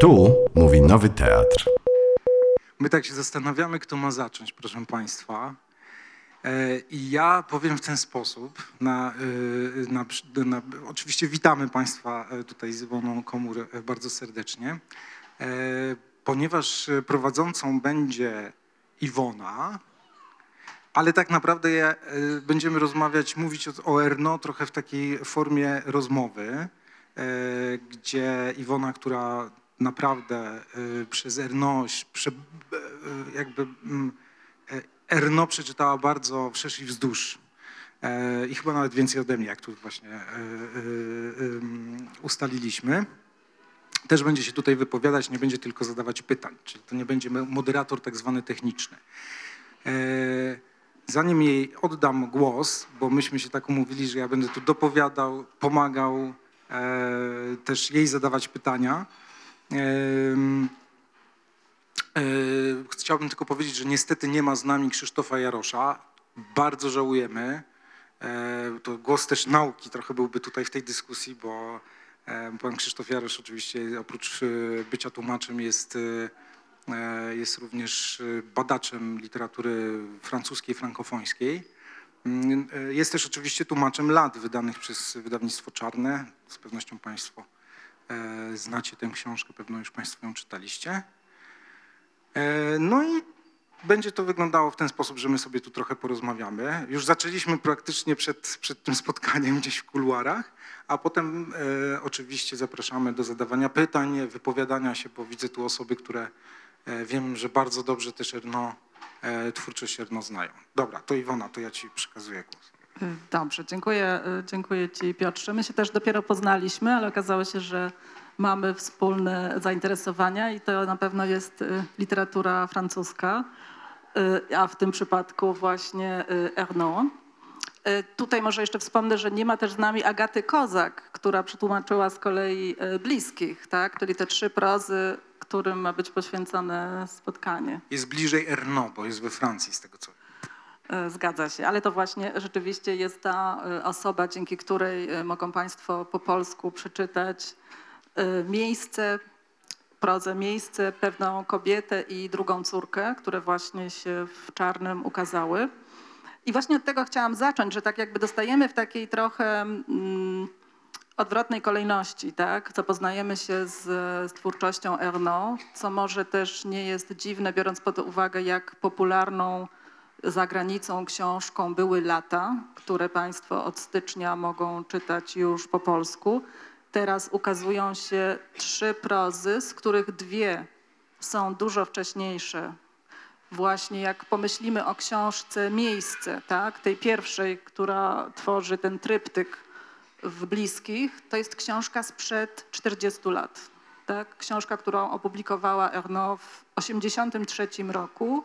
Tu mówi Nowy Teatr. My tak się zastanawiamy, kto ma zacząć, proszę Państwa. E, I ja powiem w ten sposób. Na, e, na, na, oczywiście witamy Państwa e, tutaj z Iwoną Komór bardzo serdecznie. Ponieważ prowadzącą będzie Iwona, ale tak naprawdę będziemy rozmawiać, mówić o, Erno trochę w takiej formie rozmowy, gdzie Iwona, która naprawdę e, przez Erno, prze, e, jakby mm, e, Erno przeczytała bardzo wszerz i wzdłuż. E, I chyba nawet więcej ode mnie, jak tu właśnie e, em, ustaliliśmy. Też będzie się tutaj wypowiadać, nie będzie tylko zadawać pytań, czyli to nie będzie moderator tak zwany techniczny. Zanim jej oddam głos, bo myśmy się tak umówili, że ja będę tu dopowiadał, pomagał też jej zadawać pytania. E, Chciałbym tylko powiedzieć, że niestety nie ma z nami Krzysztofa Jarosza. Bardzo żałujemy. E, To głos też nauki trochę byłby tutaj w tej dyskusji, bo e, pan Krzysztof Jarosz oczywiście oprócz bycia tłumaczem jest, jest również badaczem literatury francuskiej, frankofońskiej. Mm, Jest też oczywiście tłumaczem lat wydanych przez wydawnictwo Czarne. Z pewnością Państwo znacie tę książkę, pewno już Państwo ją czytaliście. E, No i będzie to wyglądało w ten sposób, że my sobie tu trochę porozmawiamy. Już zaczęliśmy praktycznie przed, przed tym spotkaniem gdzieś w kuluarach, a potem e, oczywiście zapraszamy do zadawania pytań, wypowiadania się, bo widzę tu osoby, które e, wiem, że bardzo dobrze też Erno, e, twórczość Erno znają. Dobra, to Iwona, to ja Ci przekazuję głos. Dobrze, dziękuję, y, dziękuję Ci Piotrze. My się też dopiero poznaliśmy, ale okazało się, że mamy wspólne zainteresowania i to na pewno jest y, literatura francuska, y, a w tym przypadku właśnie Ernaud. Tutaj może jeszcze wspomnę, że nie ma też z nami Agaty Kozak, która przetłumaczyła z kolei Bliskich, tak? czyli te trzy prozy, którym ma być poświęcone spotkanie. Jest bliżej Erno, bo jest we Francji z tego co E, Zgadza się, ale to właśnie rzeczywiście jest ta e, osoba, dzięki której e, mogą Państwo po polsku przeczytać e, miejsce, prozę miejsce, pewną kobietę i drugą córkę, które właśnie się w czarnym ukazały. I właśnie od tego chciałam zacząć, że tak jakby dostajemy w takiej trochę mm, odwrotnej kolejności, tak? Zapoznajemy się z, z twórczością Ernaud, co może też nie jest dziwne, biorąc pod uwagę, jak popularną za granicą książką były lata, które Państwo od stycznia mogą czytać już po polsku. Teraz ukazują się trzy prozy, z których dwie są dużo wcześniejsze. Właśnie jak pomyślimy o książce Miejsce, tak? tej pierwszej, która tworzy ten tryptyk w Bliskich, to jest książka sprzed 40 lat. Tak? Książka, którą opublikowała Ernaud w 1983 roku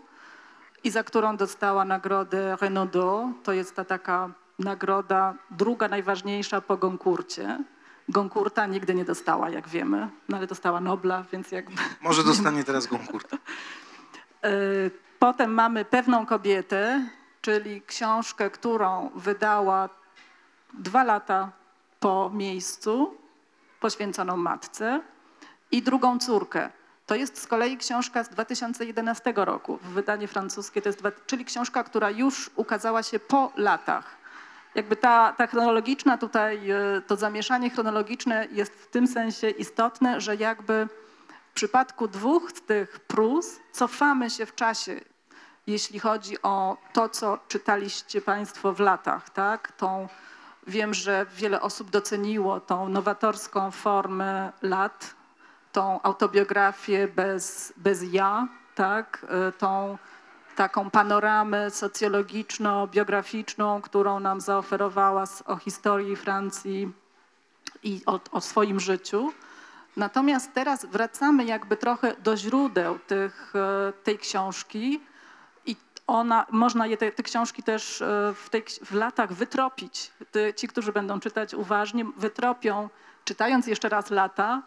i za którą dostała nagrodę Renaudot. To jest ta taka nagroda druga najważniejsza po Goncourcie. Goncourta nigdy nie dostała, jak wiemy, no ale dostała Nobla, więc jakby... Może dostanie teraz Goncourt. Y, Potem mamy Pewną kobietę, czyli książkę, którą wydała dwa lata po miejscu, poświęconą matce, i drugą córkę. To jest z kolei książka z 2011 roku, w wydanie francuskie, to jest, czyli książka, która już ukazała się po latach. Jakby ta, ta chronologiczna tutaj, y, to zamieszanie chronologiczne jest w tym sensie istotne, że jakby w przypadku dwóch z tych prus cofamy się w czasie, jeśli chodzi o to, co czytaliście Państwo w latach, tak? Tą, wiem, że wiele osób doceniło tą nowatorską formę lat, tą autobiografię bez, bez ja, tak? Y, Tą taką panoramę socjologiczno-biograficzną, którą nam zaoferowała o historii Francji i o, o swoim życiu. Natomiast teraz wracamy jakby trochę do źródeł tych, e, tej książki i ona, można je, te, te książki też e, w, tej, w latach wytropić. Ci, którzy będą czytać uważnie, wytropią, czytając jeszcze raz lata,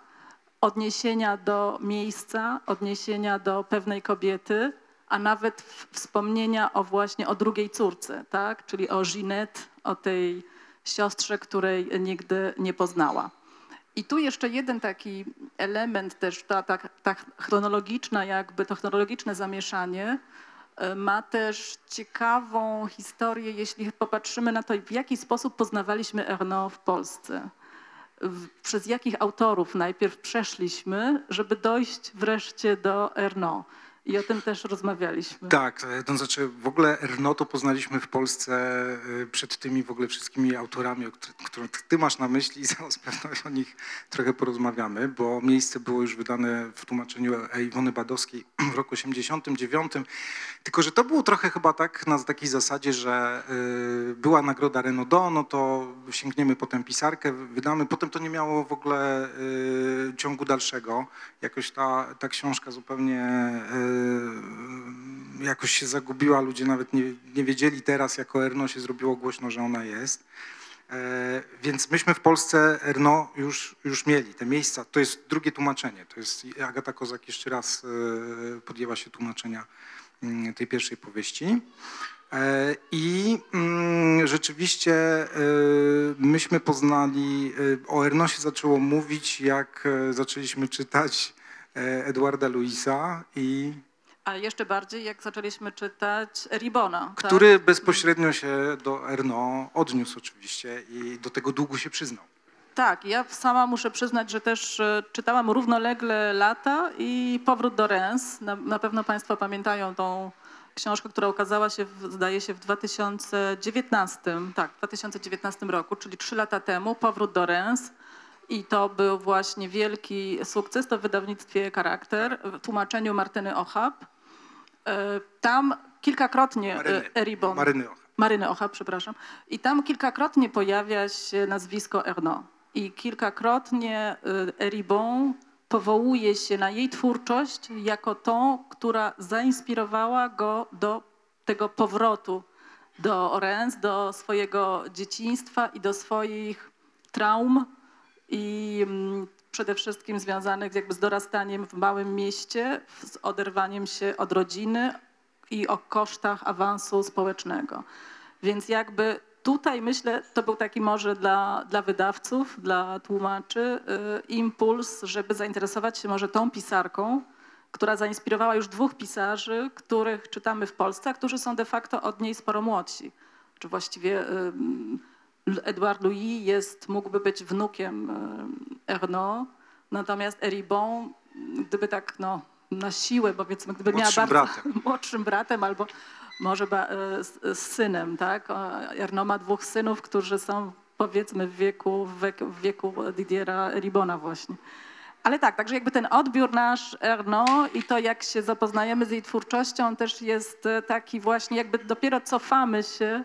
odniesienia do miejsca, odniesienia do pewnej kobiety, a nawet wspomnienia o właśnie o drugiej córce, tak? czyli o Ginette, o tej siostrze, której nigdy nie poznała. I tu jeszcze jeden taki element też, ta, ta, ta chronologiczna jakby, to chronologiczne zamieszanie e, ma też ciekawą historię, jeśli popatrzymy na to, w jaki sposób poznawaliśmy Erno w Polsce. Przez jakich autorów najpierw przeszliśmy, żeby dojść wreszcie do Erno. I o tym też rozmawialiśmy. Tak, e, to znaczy w ogóle Erno to poznaliśmy w Polsce e, przed tymi w ogóle wszystkimi autorami, o których, ty masz na myśli i zaraz pewno o nich trochę porozmawiamy, bo miejsce było już wydane w tłumaczeniu Iwony Badowskiej w roku 89, tylko że to było trochę chyba tak na takiej zasadzie, że y, była nagroda Renaudot, no to sięgniemy potem pisarkę, wydamy, potem to nie miało w ogóle ciągu dalszego, jakoś ta, ta książka zupełnie jakoś się zagubiła, ludzie nawet nie, nie wiedzieli teraz, jako Erno się zrobiło głośno, że ona jest. E, Więc myśmy w Polsce Erno już, już mieli, te miejsca. To jest drugie tłumaczenie. To jest Agata Kozak jeszcze raz e, podjęła się tłumaczenia mm, tej pierwszej powieści. E, I mm, rzeczywiście myśmy poznali, o Erno się zaczęło mówić, jak zaczęliśmy czytać Edwarda Luisa i A jeszcze bardziej, jak zaczęliśmy czytać Ribona. tak? który bezpośrednio się do Erno odniósł oczywiście i do tego długu się przyznał. Tak, ja sama muszę przyznać, że też e, czytałam równolegle lata i Powrót do Reims. Na, na pewno Państwo pamiętają tą książkę, która ukazała się, w, zdaje się, w 2019, tak, w 2019 roku, czyli trzy lata temu, Powrót do Reims. I to był właśnie wielki sukces, to w wydawnictwie Charakter, w tłumaczeniu Martyny Ochab. E, Tam kilkakrotnie Maryny, e, Eribon... Maryny Ocha. Maryny Ocha, przepraszam. I tam kilkakrotnie pojawia się nazwisko Erno. I kilkakrotnie y, Eribon powołuje się na jej twórczość jako tą, która zainspirowała go do tego powrotu do Reims, do swojego dzieciństwa i do swoich traum i mm, przede wszystkim związanych jakby z dorastaniem w małym mieście, z oderwaniem się od rodziny i o kosztach awansu społecznego. Więc jakby tutaj myślę, to był taki może dla, dla wydawców, dla tłumaczy y, impuls, żeby zainteresować się może tą pisarką, która zainspirowała już dwóch pisarzy, których czytamy w Polsce, a którzy są de facto od niej sporo młodsi. Czy właściwie ym, Edouard Louis jest, mógłby być wnukiem Ernaud, natomiast Eribon, gdyby tak no, na siłę, powiedzmy, gdyby miała Młodszym bardzo bratem. młodszym bratem albo może ba, e, z, z synem, tak? Erno ma dwóch synów, którzy są powiedzmy w wieku, w wieku, Didiera Ribona właśnie. Ale tak, także jakby ten odbiór nasz Erno i to jak się zapoznajemy z jej twórczością też jest e, taki właśnie jakby dopiero cofamy się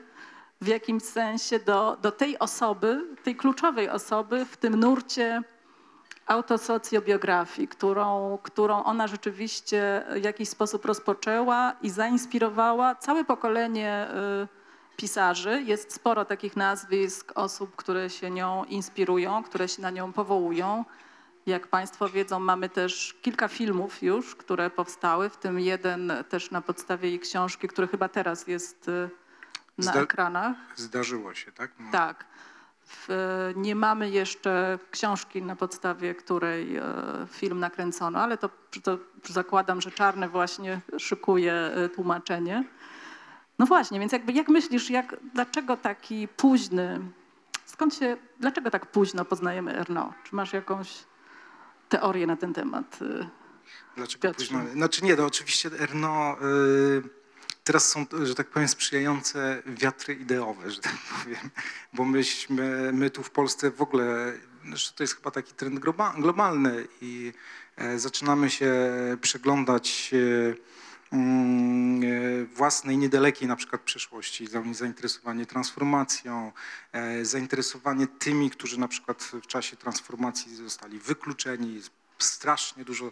w jakimś sensie do, do tej osoby, tej kluczowej osoby w tym nurcie autosocjobiografii, którą, którą ona rzeczywiście w jakiś sposób rozpoczęła i zainspirowała całe pokolenie y, pisarzy. Jest sporo takich nazwisk osób, które się nią inspirują, które się na nią powołują. Jak Państwo wiedzą, mamy też kilka filmów już, które powstały, w tym jeden też na podstawie jej książki, który chyba teraz jest y, na Zda- ekranach. Zdarzyło się, tak? No. Tak. W, nie mamy jeszcze książki, na podstawie której e, film nakręcono, ale to, to zakładam, że Czarny właśnie szykuje e, tłumaczenie. No właśnie, więc jakby jak myślisz, jak, dlaczego taki późny, skąd się, dlaczego tak późno poznajemy Erno? Czy masz jakąś teorię na ten temat? e? Dlaczego Piotrze. późno? Znaczy nie, to oczywiście Erno, y, teraz są, że tak powiem, sprzyjające wiatry ideowe, że tak powiem, bo myśmy, my tu w Polsce w ogóle, to jest chyba taki trend globa, globalny i e, zaczynamy się przeglądać e, mm, e, własnej niedalekiej na przykład przyszłości, za- zainteresowanie transformacją, zainteresowanie tymi, którzy na przykład w czasie transformacji zostali wykluczeni, strasznie dużo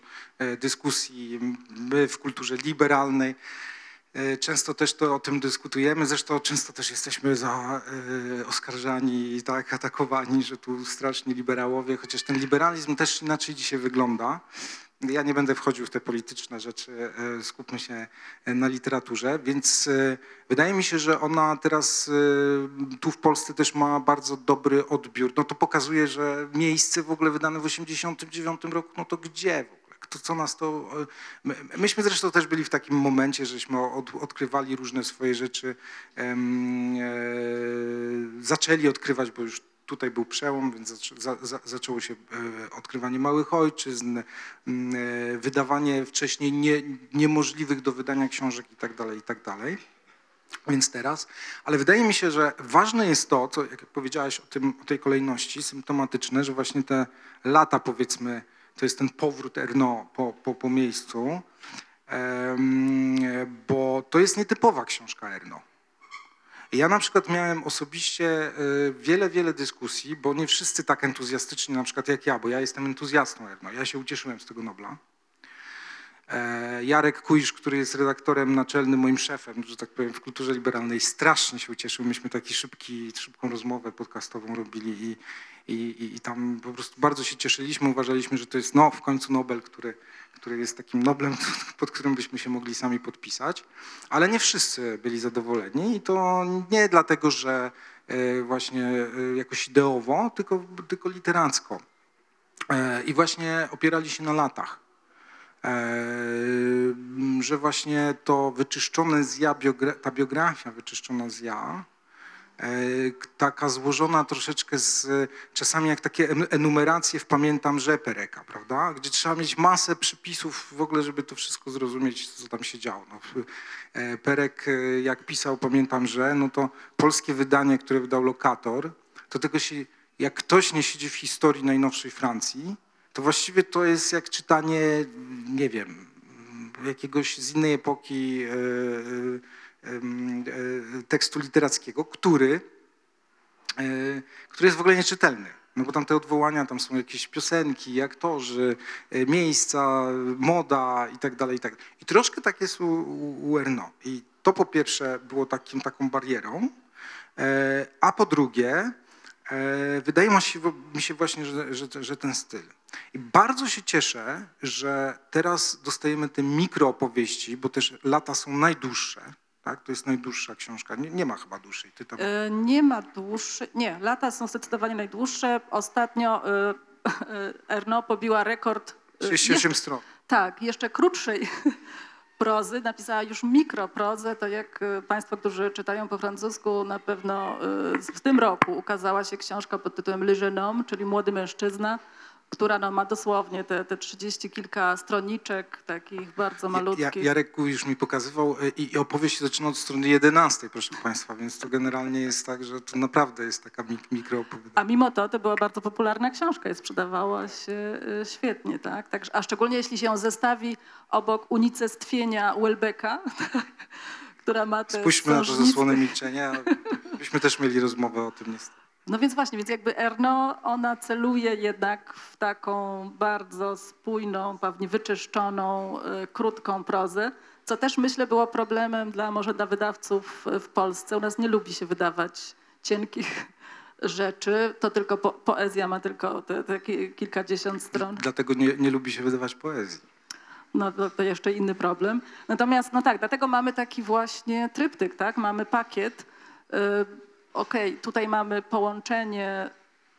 dyskusji, my w kulturze liberalnej. E, Często też to o tym dyskutujemy, zresztą często też jesteśmy za, e, oskarżani i tak atakowani, że tu straszni liberałowie, chociaż ten liberalizm też inaczej dzisiaj wygląda. Ja nie będę wchodził w te polityczne rzeczy, e, skupmy się na literaturze, więc wydaje mi się, że ona teraz tu w Polsce też ma bardzo dobry odbiór. No to pokazuje, że miejsce w ogóle wydane w 1989 roku, no to gdzie w ogóle? Kto, co nas to... e, My, myśmy zresztą też byli w takim momencie, żeśmy od, odkrywali różne swoje rzeczy, e, zaczęli odkrywać, bo już tutaj był przełom, więc zaczę, za, za, zaczęło się e, odkrywanie małych ojczyzn, e, wydawanie wcześniej nie, niemożliwych do wydania książek i tak dalej, i tak. Więc teraz, ale wydaje mi się, że ważne jest to, co, jak powiedziałaś o, tym, o tej kolejności, symptomatyczne, że właśnie te lata, powiedzmy, to jest ten powrót Erno po, po, po miejscu, bo to jest nietypowa książka Erno. Ja na przykład miałem osobiście y, wiele, wiele dyskusji, bo nie wszyscy tak entuzjastycznie, na przykład jak ja, bo ja jestem entuzjastą Erno. Ja się ucieszyłem z tego Nobla. E, Jarek Kuisz, który jest redaktorem naczelnym, moim szefem, że tak powiem, w kulturze liberalnej, strasznie się ucieszył. Myśmy taki szybki, szybką rozmowę podcastową robili i, i, i, tam po prostu bardzo się cieszyliśmy. Uważaliśmy, że to jest no, w końcu Nobel, który, który jest takim Noblem, pod którym byśmy się mogli sami podpisać. Ale nie wszyscy byli zadowoleni i to nie dlatego, że e, właśnie e, jakoś ideowo, tylko, tylko literacko. E, I właśnie opierali się na latach. Eee, że właśnie to wyczyszczone z ja, ta biografia wyczyszczona z ja, eee, taka złożona troszeczkę z, czasami jak takie en- enumeracje w Pamiętam, że Pereka, prawda? Gdzie trzeba mieć masę przypisów w ogóle, żeby to wszystko zrozumieć, co tam się działo. No, e, Perek, e, jak pisał Pamiętam, że, no to polskie wydanie, które wydał Lokator, to tego się, jak ktoś nie siedzi w historii najnowszej Francji, to właściwie to jest jak czytanie, nie wiem, jakiegoś z innej epoki e, e, e, tekstu literackiego, który, który jest w ogóle nieczytelny. No bo tam te odwołania, tam są jakieś piosenki, aktorzy, miejsca, moda i tak dalej, i tak. I troszkę tak jest u, u, Erno. I to po pierwsze było takim, taką barierą, a po drugie, Wydaje mi się, mi się właśnie, że, że, że ten styl. I bardzo się cieszę, że teraz dostajemy te mikroopowieści, bo też lata są najdłuższe. Tak? To jest najdłuższa książka. Nie, nie ma chyba dłuższej. Ty tam... E, Nie ma dłuższych, nie, lata są zdecydowanie najdłuższe. Ostatnio e, Erno pobiła rekord. e, 38 jeszcze- stron. Tak, jeszcze krótszej prozy. Napisała już mikroprozę, to jak Państwo, którzy czytają po francusku, na pewno w tym roku ukazała się książka pod tytułem Le jeune homme, czyli Młody mężczyzna, która no, ma dosłownie te, te 30 kilka stroniczek, takich bardzo Ja, malutkich. Jarek już mi pokazywał e, i, i opowieść zaczyna od strony 11, proszę Państwa, więc to generalnie jest tak, że to naprawdę jest taka mik mikroopowiadanie. A mimo to to była bardzo popularna książka i sprzedawała się y, świetnie, tak? Także, a szczególnie jeśli się ją zestawi obok unicestwienia Welbecka, która ma te Spójrzmy na to zasłonę milczenia. Byśmy też mieli rozmowę o tym niestety. No więc właśnie, więc jakby Erno, ona celuje jednak w taką bardzo spójną, pewnie wyczyszczoną, y, krótką prozę, co też myślę było problemem dla może dla wydawców w Polsce. U nas nie lubi się wydawać cienkich rzeczy, to tylko po, poezja ma tylko te, te ki- kilkadziesiąt stron. Dlatego nie, nie lubi się wydawać poezji. No to, to jeszcze inny problem. Natomiast, no tak, dlatego mamy taki właśnie tryptyk, tak? Mamy pakiet. Y, Okej, tutaj mamy połączenie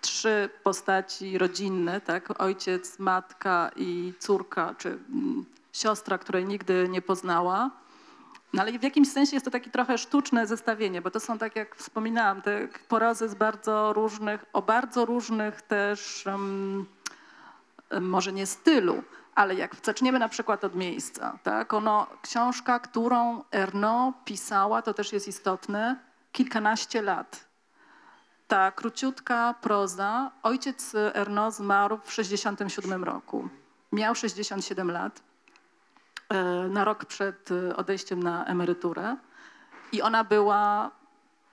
trzy postaci rodzinne, tak? Ojciec, matka i córka, czy mm, siostra, której nigdy nie poznała. No ale w jakimś sensie jest to takie trochę sztuczne zestawienie, bo to są, tak jak wspominałam, te porozy z bardzo różnych, o bardzo różnych też em, może nie stylu, ale jak zaczniemy na przykład od miejsca, tak? Ono, książka, którą Erno pisała, to też jest istotne, kilkanaście lat. Ta króciutka proza, ojciec Erno zmarł w 67 roku. Miał 67 lat, e, na rok przed e, odejściem na emeryturę i ona była,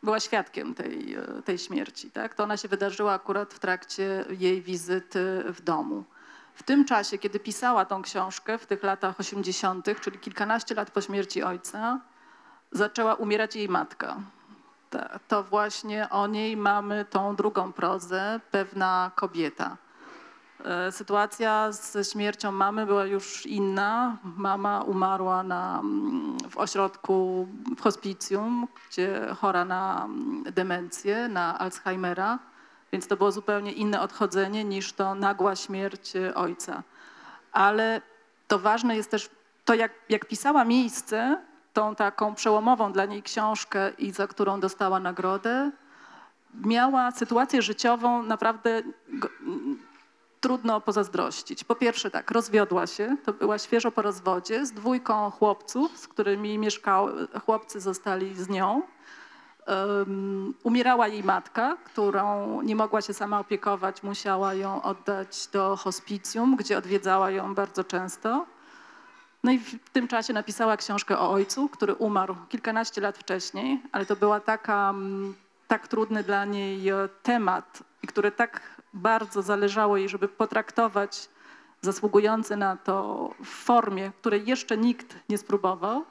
była świadkiem tej, e, tej śmierci. Tak? To ona się wydarzyła akurat w trakcie jej wizyty w domu. W tym czasie, kiedy pisała tą książkę, w tych latach 80., czyli kilkanaście lat po śmierci ojca, zaczęła umierać jej matka. To właśnie o niej mamy tą drugą prozę, pewna kobieta. E, Sytuacja ze śmiercią mamy była już inna. Mama umarła na, mm, w ośrodku, w hospicjum, gdzie chora na mm, demencję, na Alzheimera, więc to było zupełnie inne odchodzenie niż to nagła śmierć e, ojca. Ale to ważne jest też to, jak, jak pisała miejsce, tą taką przełomową dla niej książkę i za którą dostała nagrodę, miała sytuację życiową naprawdę trudno pozazdrościć. Po pierwsze tak, rozwiodła się, to była świeżo po rozwodzie, z dwójką chłopców, z którymi mieszkały, chłopcy zostali z nią. Um, umierała jej matka, którą nie mogła się sama opiekować, musiała ją oddać do hospicjum, gdzie odwiedzała ją bardzo często. No i w tym czasie napisała książkę o ojcu, który umarł kilkanaście lat wcześniej, ale to była taka, mm, tak trudny dla niej e, temat, i który tak bardzo zależało jej, żeby potraktować zasługujący na to w formie, której jeszcze nikt nie spróbował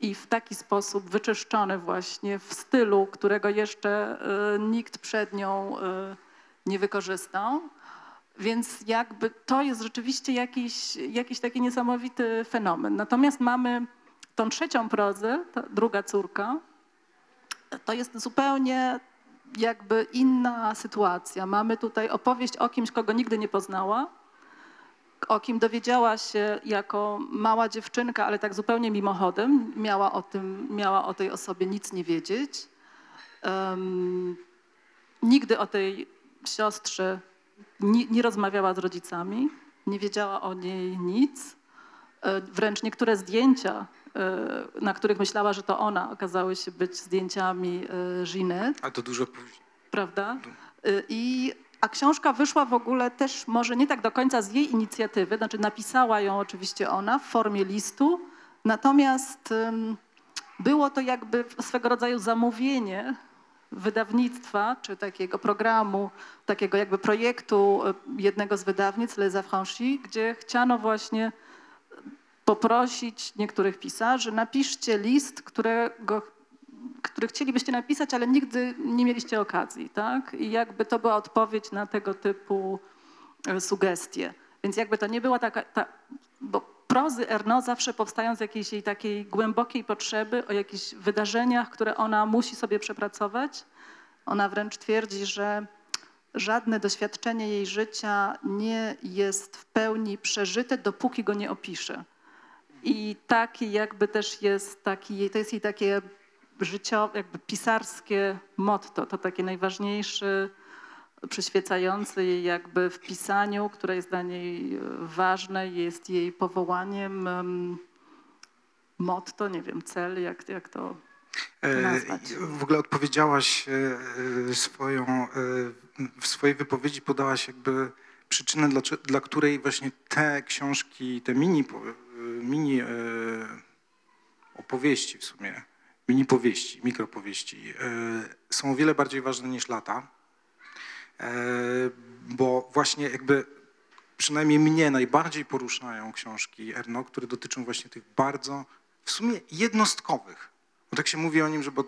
i w taki sposób wyczyszczony właśnie w stylu, którego jeszcze e, nikt przed nią e, nie wykorzystał. Więc jakby to jest rzeczywiście jakiś, jakiś taki niesamowity fenomen. Natomiast mamy tą trzecią prozę, druga córka, to jest zupełnie jakby inna sytuacja. Mamy tutaj opowieść o kimś, kogo nigdy nie poznała, o kim dowiedziała się jako mała dziewczynka, ale tak zupełnie mimochodem. Miała o, tym, miała o tej osobie nic nie wiedzieć. Em, nigdy o tej siostrze nie, nie rozmawiała z rodzicami, nie wiedziała o niej nic. E, Wręcz niektóre zdjęcia, e, na których myślała, że to ona, okazały się być zdjęciami e, Ginette A to dużo później. prawda? I, a książka wyszła w ogóle też może nie tak do końca z jej inicjatywy, znaczy napisała ją oczywiście ona w formie listu, natomiast było to jakby swego rodzaju zamówienie wydawnictwa, czy takiego programu, takiego jakby projektu y, jednego z wydawnictw, Les Affranchis, gdzie chciano właśnie poprosić niektórych pisarzy, napiszcie list, którego który chcielibyście napisać, ale nigdy nie mieliście okazji, tak? I jakby to była odpowiedź na tego typu e, sugestie. Więc jakby to nie była taka, ta, bo prozy Erno zawsze powstają z jakiejś jej takiej głębokiej potrzeby o jakichś wydarzeniach, które ona musi sobie przepracować. Ona wręcz twierdzi, że żadne doświadczenie jej życia nie jest w pełni przeżyte, dopóki go nie opisze. I taki jakby też jest taki, to jest jej takie życiowe, jakby pisarskie motto, to takie najważniejsze, przyświecające jej jakby w pisaniu, które jest dla niej e, ważne, jest jej powołaniem, em, motto, nie wiem, cel, jak, jak to E, nazwać. W ogóle odpowiedziałaś e, swoją, w swojej wypowiedzi podałaś jakby przyczynę, dla, dla której właśnie te książki, te mini, mini opowieści w sumie, mini powieści, mikropowieści są o wiele bardziej ważne niż lata, bo właśnie jakby przynajmniej mnie najbardziej poruszają książki Erno, które dotyczą właśnie tych bardzo w sumie jednostkowych. Bo tak się mówi o nim, że bo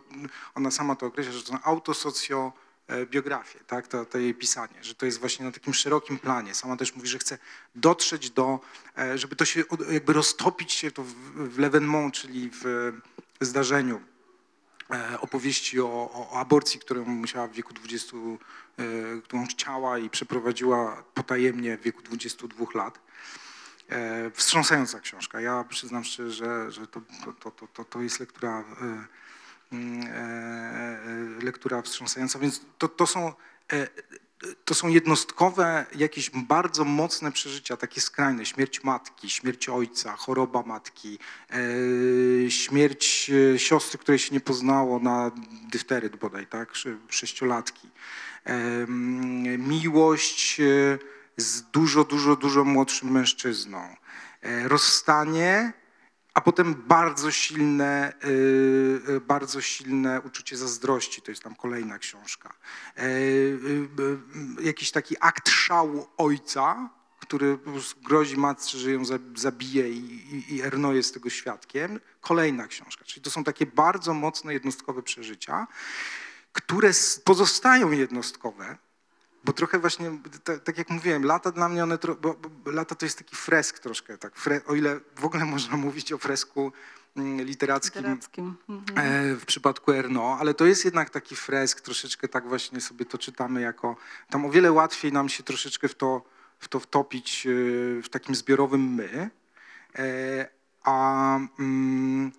ona sama to określa, że to są autosocjobiografie, tak, to, to jej pisanie, że to jest właśnie na takim szerokim planie. Sama też mówi, że chce dotrzeć do, e, żeby to się jakby roztopić się to w, w l'evénement, czyli w zdarzeniu e, opowieści o, o, aborcji, którą musiała w wieku 20, e, którą chciała i przeprowadziła potajemnie w wieku 22 lat. E, wstrząsająca książka. Ja przyznam szczerze, że, że to, to, to, to, to jest lektura, e, mm, e, e, lektura wstrząsająca, więc to, to są e, to są jednostkowe, jakieś bardzo mocne przeżycia, takie skrajne. Śmierć matki, śmierć ojca, choroba matki, e, śmierć e, siostry, której się nie poznało na dyfteryt bodaj, tak, sze- sześciolatki. Miłość e, z dużo, dużo, dużo młodszym mężczyzną. Rozstanie, a potem bardzo silne, y, y, bardzo silne uczucie zazdrości, to jest tam kolejna książka. E, y, Jakiś taki akt szału ojca, który grozi matce, że ją za- zabije i, i, Erno jest tego świadkiem. Kolejna książka. Czyli to są takie bardzo mocne jednostkowe przeżycia, które pozostają jednostkowe, bo trochę właśnie, ta- tak jak mówiłem, lata dla mnie one, bo, bo lata to jest taki fresk troszkę, tak, fre, o ile w ogóle można mówić o fresku mm, literackim, Literackim. Mhm. e, w przypadku Erno, ale to jest jednak taki fresk, troszeczkę tak właśnie sobie to czytamy jako, tam o wiele łatwiej nam się troszeczkę w to, w to wtopić e, w takim zbiorowym my, e, a, mm,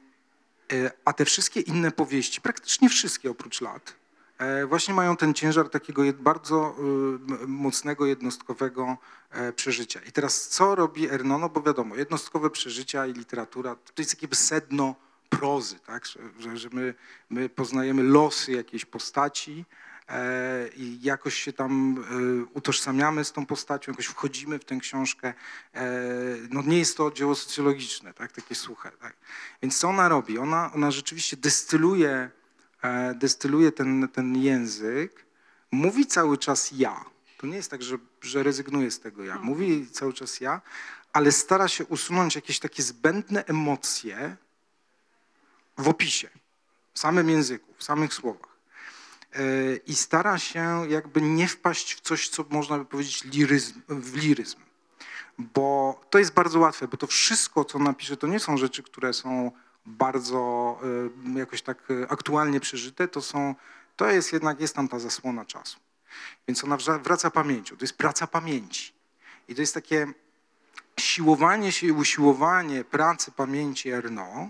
a te wszystkie inne powieści, praktycznie wszystkie oprócz lat, właśnie mają ten ciężar takiego bardzo y, mocnego, jednostkowego e, przeżycia. I teraz co robi Erno? No bo wiadomo, jednostkowe przeżycia i literatura to jest jakby sedno prozy, tak? że, że, my, my poznajemy losy jakiejś postaci e, i jakoś się tam e, utożsamiamy z tą postacią, jakoś wchodzimy w tę książkę. E, no nie jest to dzieło socjologiczne, tak? takie suche. Tak? Więc co ona robi? Ona, ona rzeczywiście destyluje, e, destyluje ten, ten język, mówi cały czas ja. To nie jest tak, że, że rezygnuje z tego ja. Mówi cały czas ja, ale stara się usunąć jakieś takie zbędne emocje w opisie, w samym języku, w samych słowach. E, I stara się jakby nie wpaść w coś, co można by powiedzieć liryzm, w liryzm. Bo to jest bardzo łatwe, bo to wszystko, co napisze, to nie są rzeczy, które są bardzo e, jakoś tak e, aktualnie przeżyte, to są, to jest jednak, jest tam ta zasłona czasu. Więc ona wraca pamięcią. To jest praca pamięci. I to jest takie siłowanie się i usiłowanie pracy pamięci Erno,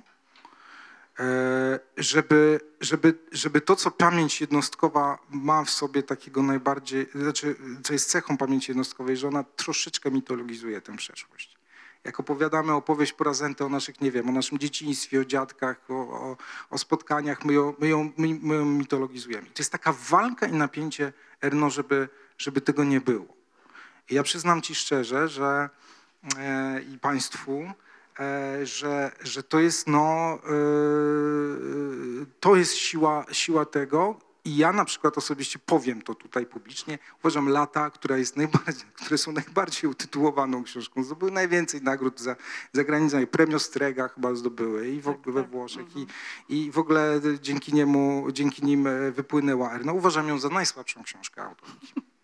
e, żeby, żeby, żeby to, co pamięć jednostkowa ma w sobie takiego najbardziej, znaczy, co jest cechą pamięci jednostkowej, że ona troszeczkę mitologizuje tę przeszłość. Jak opowiadamy opowieść porazentę o naszych, nie wiem, o naszym dzieciństwie, o dziadkach, o, o, o spotkaniach, my ją, my, ją, my, my ją mitologizujemy. To jest taka walka i napięcie Erno, żeby, żeby tego nie było. I ja przyznam ci szczerze, że e, i Państwu, e, że, że to jest no, e, to jest siła, siła tego. I ja na przykład osobiście powiem to tutaj publicznie. Uważam Lata, która jest najbardziej, które są najbardziej utytułowaną książką. Zdobyły najwięcej nagród za, za granicą. Premio Strega chyba zdobyły i w ogóle we tak. Włoszech. I, I w ogóle dzięki niemu, dzięki nim e, wypłynęła Erno. Uważam ją za najsłabszą książkę autorki.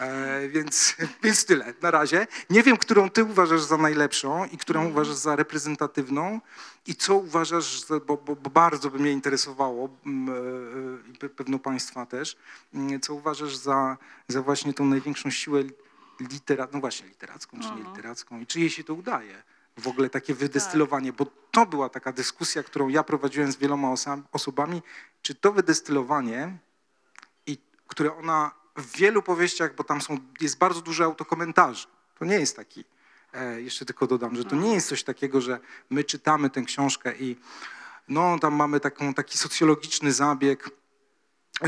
E, więc, więc tyle na razie. Nie wiem, którą ty uważasz za najlepszą i którą uważasz za reprezentatywną i co uważasz, za, bo, bo, bo bardzo by mnie interesowało mm, e, i pe- pewno państwa też, mm, co uważasz za, za właśnie tą największą siłę literat, no właśnie literacką czy nie literacką i czy jej się to udaje? W ogóle takie wydestylowanie, bo to była taka dyskusja, którą ja prowadziłem z wieloma osobami, czy to wydestylowanie i które ona w wielu powieściach, bo tam są, jest bardzo dużo autokomentarzy. To nie jest taki, e, jeszcze tylko dodam, że to nie jest coś takiego, że my czytamy tę książkę i no tam mamy taką, taki socjologiczny zabieg,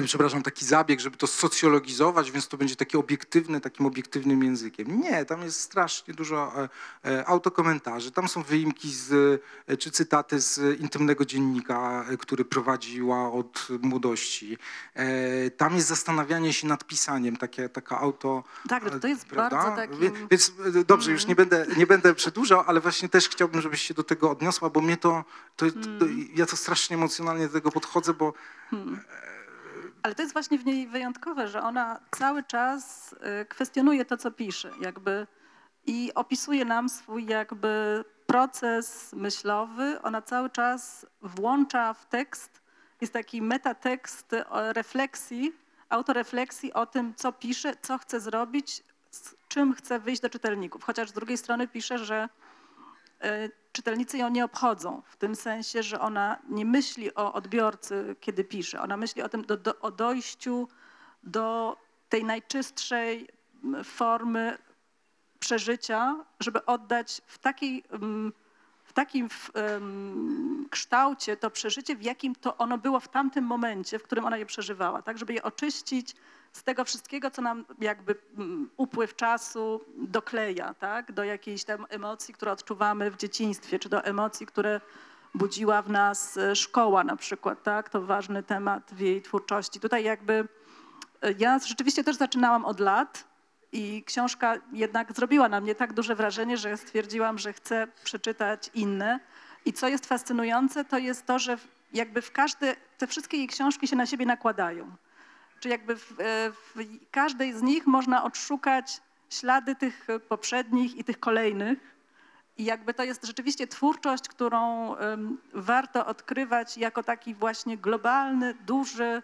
przepraszam, taki zabieg, żeby to socjologizować, więc to będzie takie obiektywne, takim obiektywnym językiem. Nie, tam jest strasznie dużo e, e, autokomentarzy. Tam są wyimki z, e, czy cytaty z intymnego dziennika, który prowadziła od młodości. Tam jest zastanawianie się nad pisaniem, takie, taka auto... Tak, to jest prawda? bardzo takim- Więc dobrze, już nie będę, nie będę przedłużał, ale właśnie też chciałbym, żebyś się do tego odniosła, bo mnie to, to, to ja to strasznie emocjonalnie do tego podchodzę, bo Ale to jest właśnie w niej wyjątkowe, że ona cały czas y, kwestionuje to, co pisze, jakby i opisuje nam swój jakby proces myślowy. Ona cały czas włącza w tekst, jest taki metatekst o refleksji, autorefleksji o tym, co pisze, co chce zrobić, z czym chce wyjść do czytelników. Chociaż z drugiej strony pisze, że y, czytelnicy ją nie obchodzą, w tym sensie, że ona nie myśli o odbiorcy, kiedy pisze. Ona myśli o tym, do, do, o dojściu do tej najczystszej m, formy przeżycia, żeby oddać w mm, w takim w, em, kształcie to przeżycie, w jakim to ono było w tamtym momencie, w którym ona je przeżywała, tak, żeby je oczyścić z tego wszystkiego, co nam jakby mm, upływ czasu dokleja, tak, do jakiejś tam emocji, które odczuwamy w dzieciństwie, czy do emocji, które budziła w nas e, szkoła na przykład, tak, to ważny temat w jej twórczości. Tutaj jakby e, ja rzeczywiście też zaczynałam od lat I książka jednak zrobiła na mnie tak duże wrażenie, że stwierdziłam, że chcę przeczytać inne. I co jest fascynujące, to jest to, że jakby w każde, te wszystkie jej książki się na siebie nakładają. Czy jakby w, e, w każdej z nich można odszukać ślady tych poprzednich i tych kolejnych. I jakby to jest rzeczywiście twórczość, którą warto odkrywać jako taki właśnie globalny, duży,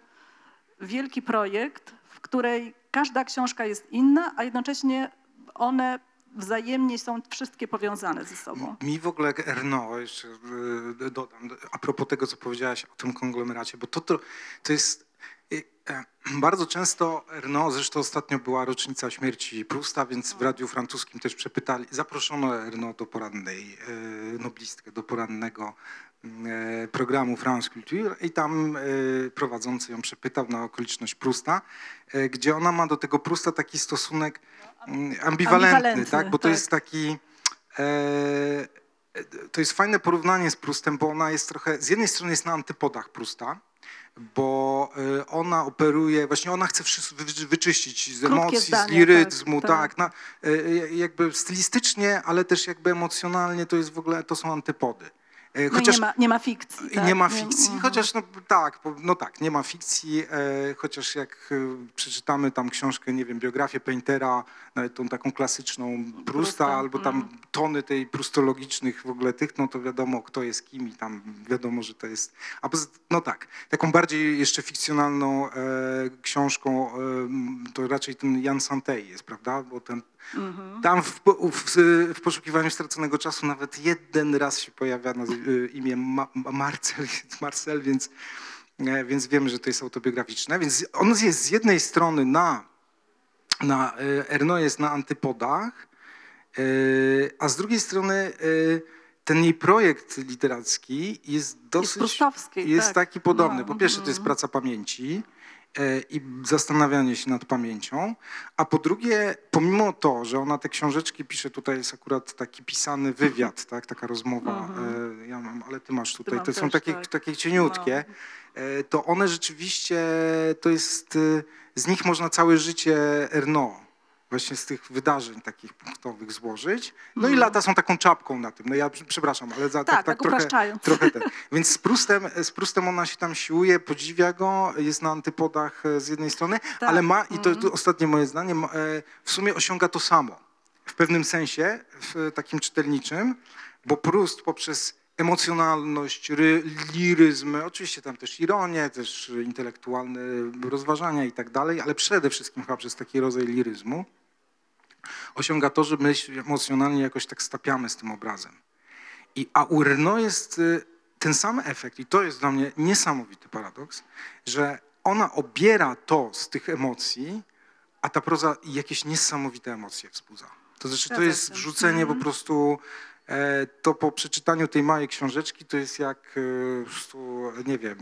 wielki projekt, w której każda książka jest inna, a jednocześnie one wzajemnie są wszystkie powiązane ze sobą. Mi w ogóle Erno, jeszcze y, dodam, a propos tego, co powiedziałaś o tym konglomeracie, bo to, to, to jest e, bardzo często Erno, zresztą ostatnio była rocznica śmierci Prusta, więc w Radiu Francuskim też przepytali, zaproszono Erno do porannej, y, noblistkę, do porannego y, programu France Culture i tam prowadzący ją przepytał na okoliczność Prusta, gdzie ona ma do tego Prusta taki stosunek mm, ambiwalentny, ambiwalentny, tak? bo to tak. jest taki... E, to jest fajne porównanie z Prustem, bo ona jest trochę, z jednej strony jest na antypodach Prusta, bo e, ona operuje, właśnie ona chce wszystko wy- wyczyścić z Krótkie emocji, z zdania, liryzmu, tak, tak, tak. na, e, jakby stylistycznie, ale też jakby emocjonalnie to jest w ogóle, to są antypody. E, No i nie ma, nie ma fikcji. tak? nie ma fikcji, mhm. chociaż no tak, no tak, nie ma fikcji, e, chociaż jak e, przeczytamy tam książkę, nie wiem, biografię Paintera, nawet tą taką klasyczną Prusta, Prusta, albo tam mm. tony tej prustologicznych w ogóle tych, no to wiadomo kto jest kim i tam wiadomo, że to jest, a poza, no tak, taką bardziej jeszcze fikcjonalną e, książką, e, to raczej ten Jan Santei jest, prawda, bo ten Mhm. tam w, w, w poszukiwaniu straconego czasu nawet jeden raz się pojawia y, imię Ma, Ma- Marcel, Marcel więc, e, więc wiemy, że to jest autobiograficzne. Więc on jest z jednej strony na, na e, Erno jest na antypodach, e, a z drugiej strony ten jej projekt literacki jest dosyć... prustowski, jest tak. taki podobny. No, Po pierwsze to jest mhm. praca pamięci i zastanawianie się nad pamięcią, a po drugie, pomimo to, że ona te książeczki pisze, tutaj jest akurat taki pisany wywiad, tak, taka rozmowa, e, ja mam, ale ty masz tutaj, mam te są też, takie, tak. Takie cieniutkie, e, to one rzeczywiście, to jest, e, z nich można całe życie Erno, właśnie z tych wydarzeń takich punktowych złożyć. No i lata są taką czapką na tym. No ja przepraszam, ale za, Mhm. Tak, tak trochę, upraszczając. trochę ten. Więc z Prustem, z Prustem ona się tam siłuje, podziwia go, jest na antypodach e, z jednej strony, Tak, ale ma, i to, mhm. to ostatnie moje zdanie, ma, e, w sumie osiąga to samo. W pewnym sensie, w takim czytelniczym, bo Prust poprzez emocjonalność, ry, liryzm, oczywiście tam też ironię, też intelektualne rozważania i tak dalej, ale przede wszystkim chyba przez taki rodzaj liryzmu, osiąga to, że my się emocjonalnie jakoś tak stapiamy z tym obrazem. I, a u Renault jest y, ten sam efekt, i to jest dla mnie niesamowity paradoks, że ona obiera to z tych emocji, a ta proza jakieś niesamowite emocje wzbudza. To znaczy, to jest wrzucenie po Mhm. prostu, to po przeczytaniu tej małej książeczki, to jest jak e, nie wiem,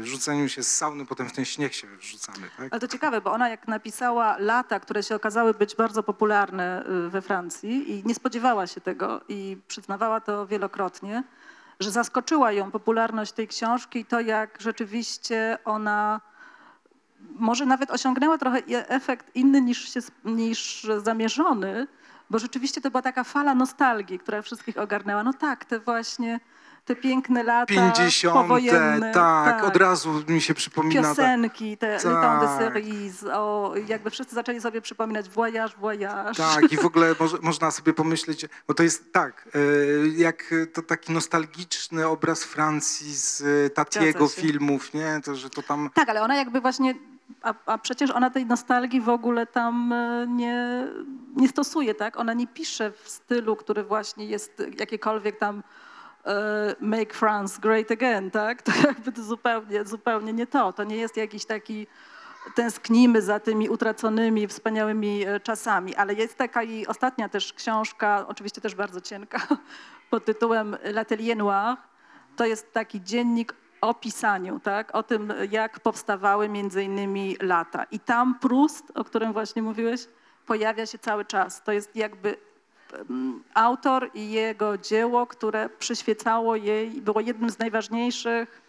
e, rzuceniu się z sauny, potem w ten śnieg się wrzucamy. Tak? Ale to ciekawe, bo ona jak napisała lata, które się okazały być bardzo popularne we Francji i nie spodziewała się tego i przyznawała to wielokrotnie, że zaskoczyła ją popularność tej książki i to, jak rzeczywiście ona może nawet osiągnęła trochę efekt inny niż, się, niż zamierzony, bo rzeczywiście to była taka fala nostalgii, która wszystkich ogarnęła. No tak, te właśnie te piękne lata 50. powojenne. Tak, od razu mi się przypomina. Piosenki, te Le Temps de Tak. Cerise, o, jakby wszyscy zaczęli sobie przypominać Voyage, Voyage. Tak, i w ogóle można sobie pomyśleć, bo to jest tak, e, jak to taki nostalgiczny obraz Francji z e, Tatiego filmów, nie? To, że to tam Tak, ale ona jakby właśnie, a, a przecież ona tej nostalgii w ogóle tam e, nie, nie stosuje, tak? Ona nie pisze w stylu, który właśnie jest jakiekolwiek tam e, make France great again, tak? To jakby to zupełnie, zupełnie nie to. To nie jest jakiś taki tęsknimy za tymi utraconymi, wspaniałymi e, czasami, ale jest taka jej ostatnia też książka, oczywiście też bardzo cienka, pod tytułem L'Atelier Noir. To jest taki dziennik o pisaniu, tak? o tym, jak powstawały między innymi lata. I tam Proust, o którym właśnie mówiłeś, pojawia się cały czas. To jest jakby em, autor i jego dzieło, które przyświecało jej, było jednym z najważniejszych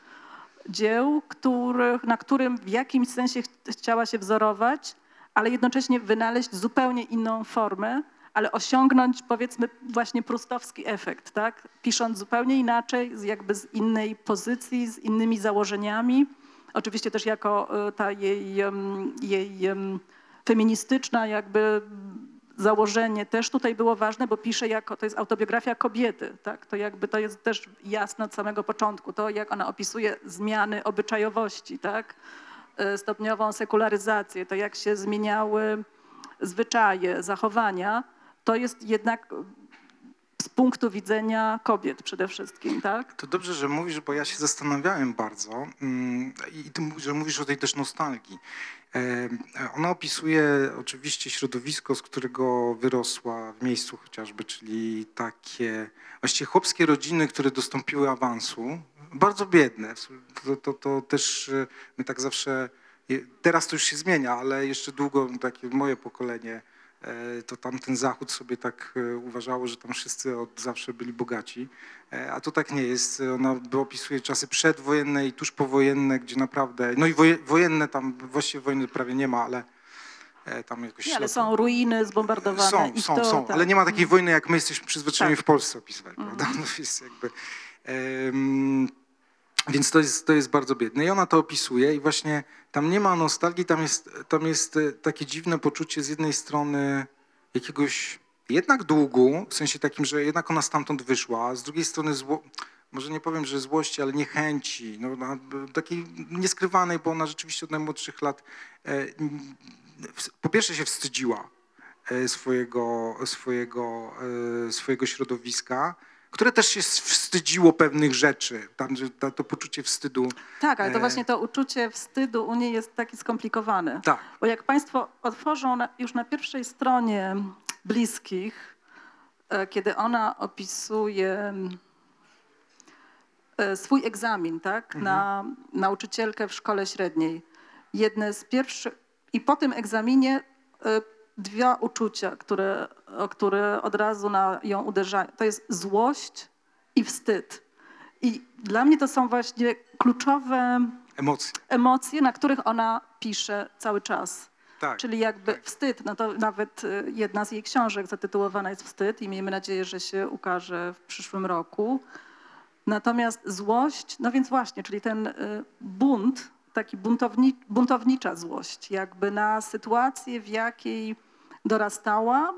dzieł, których, na którym w jakimś sensie ch- chciała się wzorować, ale jednocześnie wynaleźć zupełnie inną formę, ale osiągnąć powiedzmy właśnie prustowski efekt, tak? Pisząc zupełnie inaczej, jakby z innej pozycji, z innymi założeniami. Oczywiście też jako y, ta jej, jej em, feministyczna jakby założenie też tutaj było ważne, bo pisze jako, to jest autobiografia kobiety, tak? To jakby to jest też jasne od samego początku, to jak ona opisuje zmiany obyczajowości, tak? Y, Stopniową sekularyzację, to jak się zmieniały zwyczaje, zachowania, to jest jednak z punktu widzenia kobiet przede wszystkim, tak? To dobrze, że mówisz, bo ja się zastanawiałem bardzo mm, i ty, że mówisz o tej też nostalgii. E, Ona opisuje oczywiście środowisko, z którego wyrosła w miejscu chociażby, czyli takie właściwie chłopskie rodziny, które dostąpiły awansu, bardzo biedne. To, to, to też e, my tak zawsze, teraz to już się zmienia, ale jeszcze długo takie moje pokolenie e, to tam ten zachód sobie tak e, uważało, że tam wszyscy od zawsze byli bogaci, E, a to tak nie jest. Ona opisuje czasy przedwojenne i tuż powojenne, gdzie naprawdę, no i woje, wojenne tam, właściwie wojny prawie nie ma, ale e, tam jakoś... Nie, ale są ruiny zbombardowane. są, i są, to, są, tak. ale nie ma takiej wojny, jak my jesteśmy przyzwyczajeni Tak. w Polsce opisywać, prawda? No jest jakby... em, więc to jest, to jest bardzo biedne. I ona to opisuje i właśnie tam nie ma nostalgii, tam jest, tam jest e, takie dziwne poczucie z jednej strony jakiegoś jednak długu, w sensie takim, że jednak ona stamtąd wyszła, z drugiej strony zło, może nie powiem, że złości, ale niechęci, no, na- takiej nieskrywanej, bo ona rzeczywiście od najmłodszych lat e, po pierwsze się wstydziła e, swojego, swojego, swojego środowiska, które też się wstydziło pewnych rzeczy, tam, że to, to poczucie wstydu. Tak, ale to E. właśnie to uczucie wstydu u niej jest taki skomplikowane. Tak, Bo jak Państwo otworzą na, już na pierwszej stronie bliskich, e, kiedy ona opisuje e, swój egzamin, tak, na nauczycielkę w szkole średniej. Jedne z pierwszych, i po tym egzaminie dwa uczucia, które, które od razu na ją uderzają. To jest złość i wstyd. I dla mnie to są właśnie kluczowe emocje. emocje, na których ona pisze cały czas. Tak. Czyli jakby wstyd, no to nawet y, jedna z jej książek zatytułowana jest Wstyd i miejmy nadzieję, że się ukaże w przyszłym roku. Natomiast złość, no więc właśnie, czyli ten y, bunt, taki buntowni, buntownicza złość, jakby na sytuację, w jakiej dorastała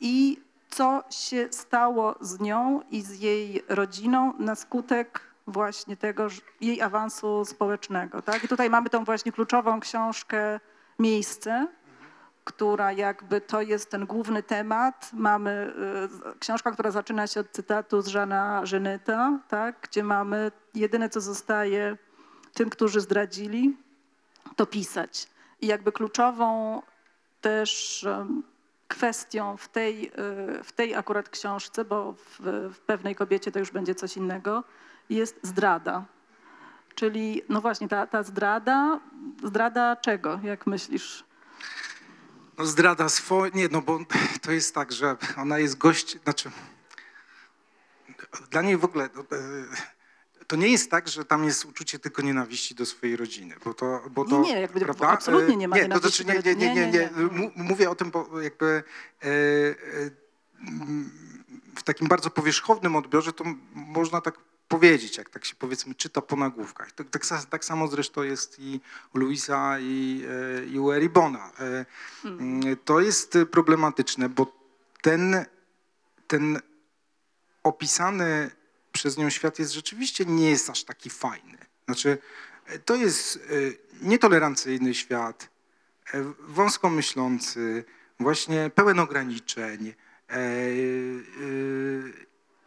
i co się stało z nią i z jej rodziną na skutek właśnie tego jej awansu społecznego. Tak? I tutaj mamy tą właśnie kluczową książkę Miejsce, która jakby to jest ten główny temat. Mamy y, książka, która zaczyna się od cytatu z Żana Żenyta, tak? gdzie mamy jedyne, co zostaje tym, którzy zdradzili, to pisać. I jakby kluczową też kwestią w tej, y, w tej akurat książce, bo w, w pewnej kobiecie to już będzie coś innego, jest zdrada. Czyli no właśnie ta, ta zdrada, zdrada czego, jak myślisz? No zdrada swoje, nie, no bo to jest tak, że ona jest gość, znaczy dla niej w ogóle no, e, to nie jest tak, że tam jest uczucie tylko nienawiści do swojej rodziny, bo to, bo to Nie, nie, jakby prawda? absolutnie nie ma nie, to nienawiści znaczy, nie, nie, nie, nie, nie, nie, nie. Mówię o tym, bo jakby e, e, w takim bardzo powierzchownym odbiorze to można tak powiedzieć, jak tak się powiedzmy czyta po nagłówkach. Tak, tak, tak samo zresztą jest i u Luisa i, e, i u Eribona. E, mm, To jest e, problematyczne, bo ten, ten opisany przez nią świat jest rzeczywiście nie jest aż taki fajny. Znaczy, e, to jest e, nietolerancyjny świat, e, wąsko myślący, właśnie pełen ograniczeń.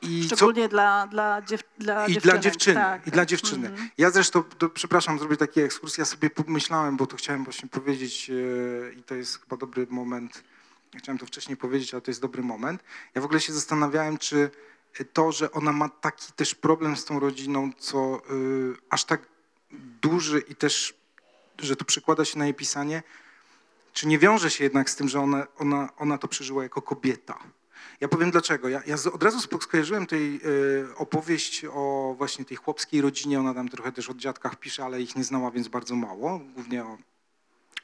I co, Szczególnie dla, dla, dziew, dla i dla dziewczyny. Tak, I dla dziewczyny. Mhm. Ja zresztą, przepraszam, zrobię taki ekskurs. Ja sobie pomyślałem, bo to chciałem właśnie powiedzieć i to jest chyba dobry moment. Chciałem to wcześniej powiedzieć, ale to jest dobry moment. Ja w ogóle się zastanawiałem, czy to, że ona ma taki też problem z tą rodziną, co y, aż tak duży i też, że to przekłada się na jej pisanie, czy nie wiąże się jednak z tym, że ona, ona, ona to przeżyła jako kobieta? Ja powiem dlaczego. Ja, ja od razu skojarzyłem tej y, opowieść o właśnie tej chłopskiej rodzinie. Ona tam trochę też o dziadkach pisze, ale ich nie znała, więc bardzo mało. Głównie o,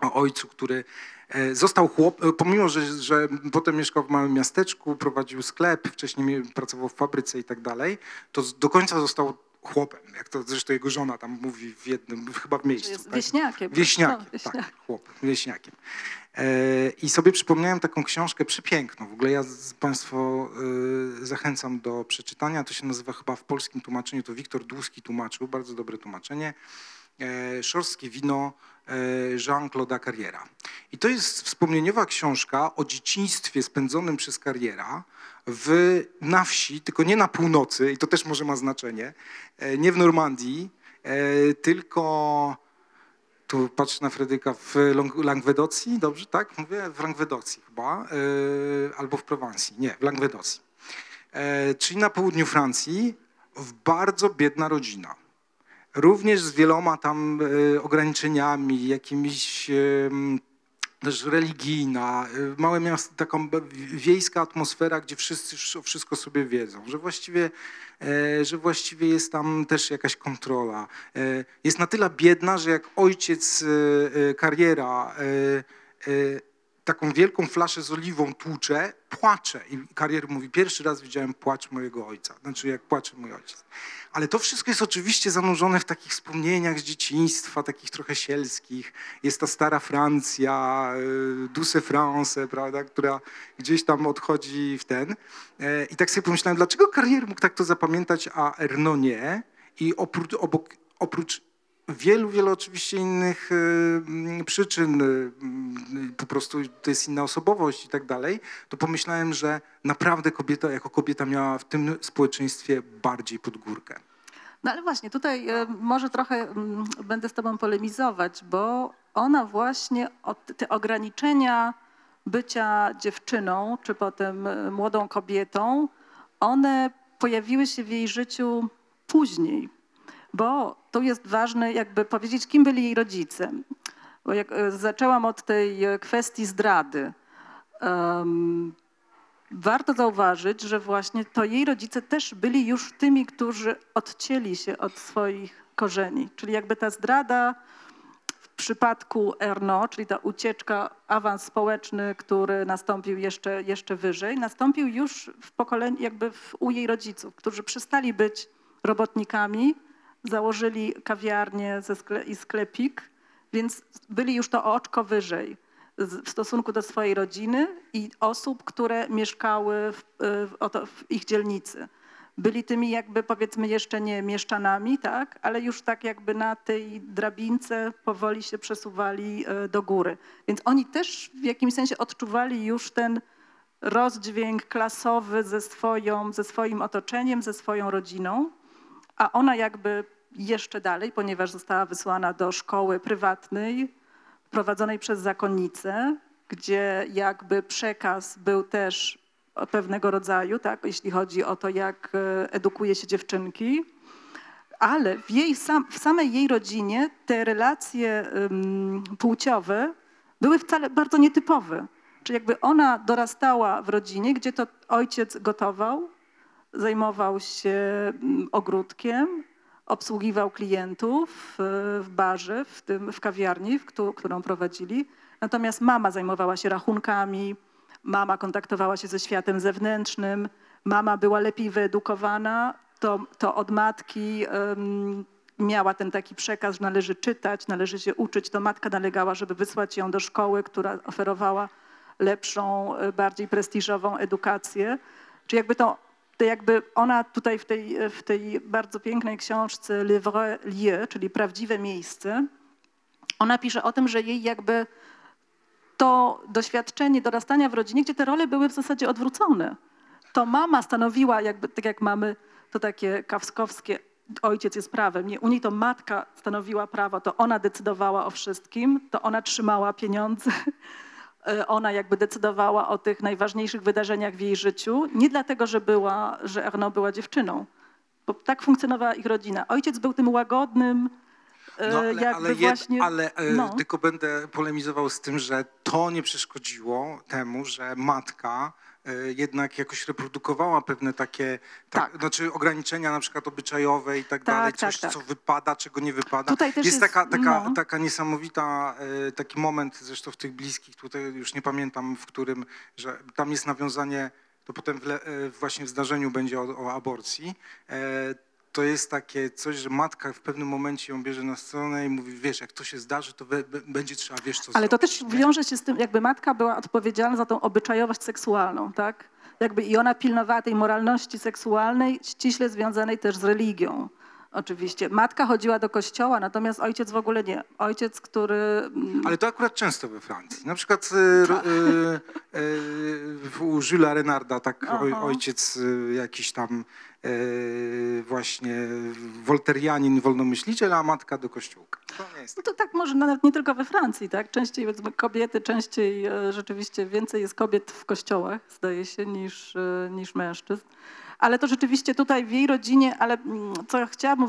o ojcu, który e, został chłop, e, pomimo, że, że potem mieszkał w małym miasteczku, prowadził sklep, wcześniej pracował w fabryce i tak dalej, to do końca został chłopem, jak to zresztą jego żona tam mówi w jednym, chyba w miejscu. Jest tak? wieśniakiem. Wieśniakiem, No, wieśniakiem. tak, chłopem, wieśniakiem. E, I sobie przypomniałem taką książkę przepiękną. W ogóle ja Państwo zachęcam do przeczytania. To się nazywa chyba w polskim tłumaczeniu, to Wiktor Dłuski tłumaczył, bardzo dobre tłumaczenie. Szorskie wino Jean-Claude'a Carriera. I to jest wspomnieniowa książka o dzieciństwie spędzonym przez Carriera w, na wsi, tylko nie na północy, i to też może ma znaczenie, e, nie w Normandii, e, tylko tu patrzę na Frydyka w Langwedocji, dobrze, tak? Mówię w Langwedocji chyba, albo w Prowansji, nie, w Langwedocji. E, czyli na południu Francji, w bardzo biedna rodzina. Również z wieloma tam e, ograniczeniami, jakimiś też religijna, e, małe miasto, taką wiejska atmosfera, gdzie wszyscy wsz- wszystko sobie wiedzą, że właściwie, e, że właściwie jest tam też jakaś kontrola. Jest na tyle biedna, że jak ojciec kariera taką wielką flaszę z oliwą tłucze, płacze. I karier mówi, pierwszy raz widziałem płacz mojego ojca, znaczy jak płacze mój ojciec. Ale to wszystko jest oczywiście zanurzone w takich wspomnieniach z dzieciństwa, takich trochę sielskich. Jest ta stara Francja, y, Douce France, prawda, która gdzieś tam odchodzi w ten. E, I tak sobie pomyślałem, dlaczego karier mógł tak to zapamiętać, a Erno nie? I oprócz, obok, oprócz wielu, wielu oczywiście innych y, mm, przyczyn, y, mm, po prostu to jest inna osobowość i tak dalej, to pomyślałem, że naprawdę kobieta jako kobieta miała w tym społeczeństwie bardziej pod górkę. No ale właśnie, tutaj może trochę mm, będę z tobą polemizować, bo ona właśnie te ograniczenia bycia dziewczyną, czy potem młodą kobietą, one pojawiły się w jej życiu później, bo tu jest ważne jakby powiedzieć, kim byli jej rodzice. Bo jak e, zaczęłam od tej e, kwestii zdrady, em, Warto zauważyć, że właśnie to jej rodzice też byli już tymi, którzy odcięli się od swoich korzeni. Czyli jakby ta zdrada w przypadku Erno, czyli ta ucieczka, awans społeczny, który nastąpił jeszcze, jeszcze wyżej, nastąpił już w pokoleniu, jakby w, u jej rodziców, którzy przestali być robotnikami, założyli kawiarnię i sklepik, więc byli już to oczko wyżej w stosunku do swojej rodziny i osób, które mieszkały w, w ich dzielnicy. Byli tymi jakby powiedzmy jeszcze nie mieszczanami, tak, ale już tak jakby na tej drabince powoli się przesuwali e, do góry. Więc oni też w jakimś sensie odczuwali już ten rozdźwięk klasowy ze, swoją, ze swoim otoczeniem, ze swoją rodziną, a ona jakby jeszcze dalej, ponieważ została wysłana do szkoły prywatnej, prowadzonej przez zakonnicę, gdzie jakby przekaz był też pewnego rodzaju, tak, jeśli chodzi o to, jak e, edukuje się dziewczynki, ale w, jej w samej jej rodzinie te relacje płciowe były wcale bardzo nietypowe. Czyli jakby ona dorastała w rodzinie, gdzie to ojciec gotował, zajmował się mm, ogródkiem, obsługiwał klientów y, w barze, w, tym, w kawiarni, w któ- którą prowadzili. Natomiast mama zajmowała się rachunkami, mama kontaktowała się ze światem zewnętrznym, mama była lepiej wyedukowana, to, to od matki ym, miała ten taki przekaz, że należy czytać, należy się uczyć. To matka nalegała, żeby wysłać ją do szkoły, która oferowała lepszą, y, bardziej prestiżową edukację. Czy jakby to, to jakby ona tutaj w tej, w tej bardzo pięknej książce Le vrai lieu, czyli prawdziwe miejsce, ona pisze o tym, że jej jakby to doświadczenie dorastania w rodzinie, gdzie te role były w zasadzie odwrócone. To mama stanowiła jakby, tak jak mamy to takie kawskowskie, ojciec jest prawem. Nie, u niej to matka stanowiła prawo, to ona decydowała o wszystkim, to ona trzymała pieniądze, E, ona jakby decydowała o tych najważniejszych wydarzeniach w jej życiu, nie dlatego, że była, że Erno była dziewczyną, bo tak funkcjonowała ich rodzina. Ojciec był tym łagodnym, e, No, ale, jakby ale, jed, właśnie... ale e, no. tylko będę polemizował z tym, że to nie przeszkodziło temu, że matka jednak jakoś reprodukowała pewne takie, tak, Tak. znaczy ograniczenia na przykład obyczajowe i tak, Tak, dalej, tak, coś tak. co wypada, czego nie wypada. Tutaj też jest jest- taka, taka, no. taka niesamowita, e, taki moment zresztą w tych bliskich, tutaj już nie pamiętam w którym, że tam jest nawiązanie, to potem w le, e, właśnie w zdarzeniu będzie o, o aborcji. E, to jest takie coś, że matka w pewnym momencie ją bierze na stronę i mówi, wiesz, jak to się zdarzy, to be- będzie trzeba, wiesz, co Ale to zrobić. też wiąże się z tym, jakby matka była odpowiedzialna za tą obyczajowość seksualną, tak? Jakby i ona pilnowała tej moralności seksualnej, ściśle związanej też z religią. Oczywiście. Matka chodziła do kościoła, natomiast ojciec w ogóle nie. Ojciec, który. mm, Ale to akurat często we Francji. Na przykład ro- e, e, w- u Jules Renarda, tak Aha. ojciec jakiś tam właśnie wolterianin, wolnomyśliciel, a matka do kościółka. To No to tak może nawet nie tylko we Francji, tak? Częściej kobiety, częściej e, rzeczywiście więcej jest kobiet w kościołach, zdaje się, niż, e, niż mężczyzn. Ale to rzeczywiście tutaj w jej rodzinie, ale mm, co chciałabym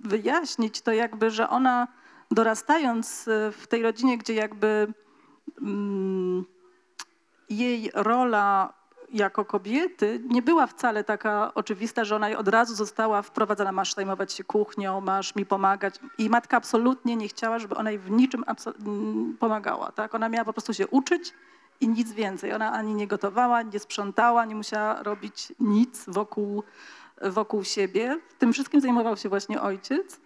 wyjaśnić, to jakby, że ona dorastając e, w tej rodzinie, gdzie jakby mm, jej rola jako kobiety nie była wcale taka oczywista, że ona od razu została wprowadzona, masz zajmować się kuchnią, masz mi pomagać. I matka absolutnie nie chciała, żeby ona jej w niczym pomagała. Tak? Ona miała po prostu się uczyć i nic więcej. Ona ani nie gotowała, nie sprzątała, nie musiała robić nic wokół, wokół siebie. Tym wszystkim zajmował się właśnie ojciec.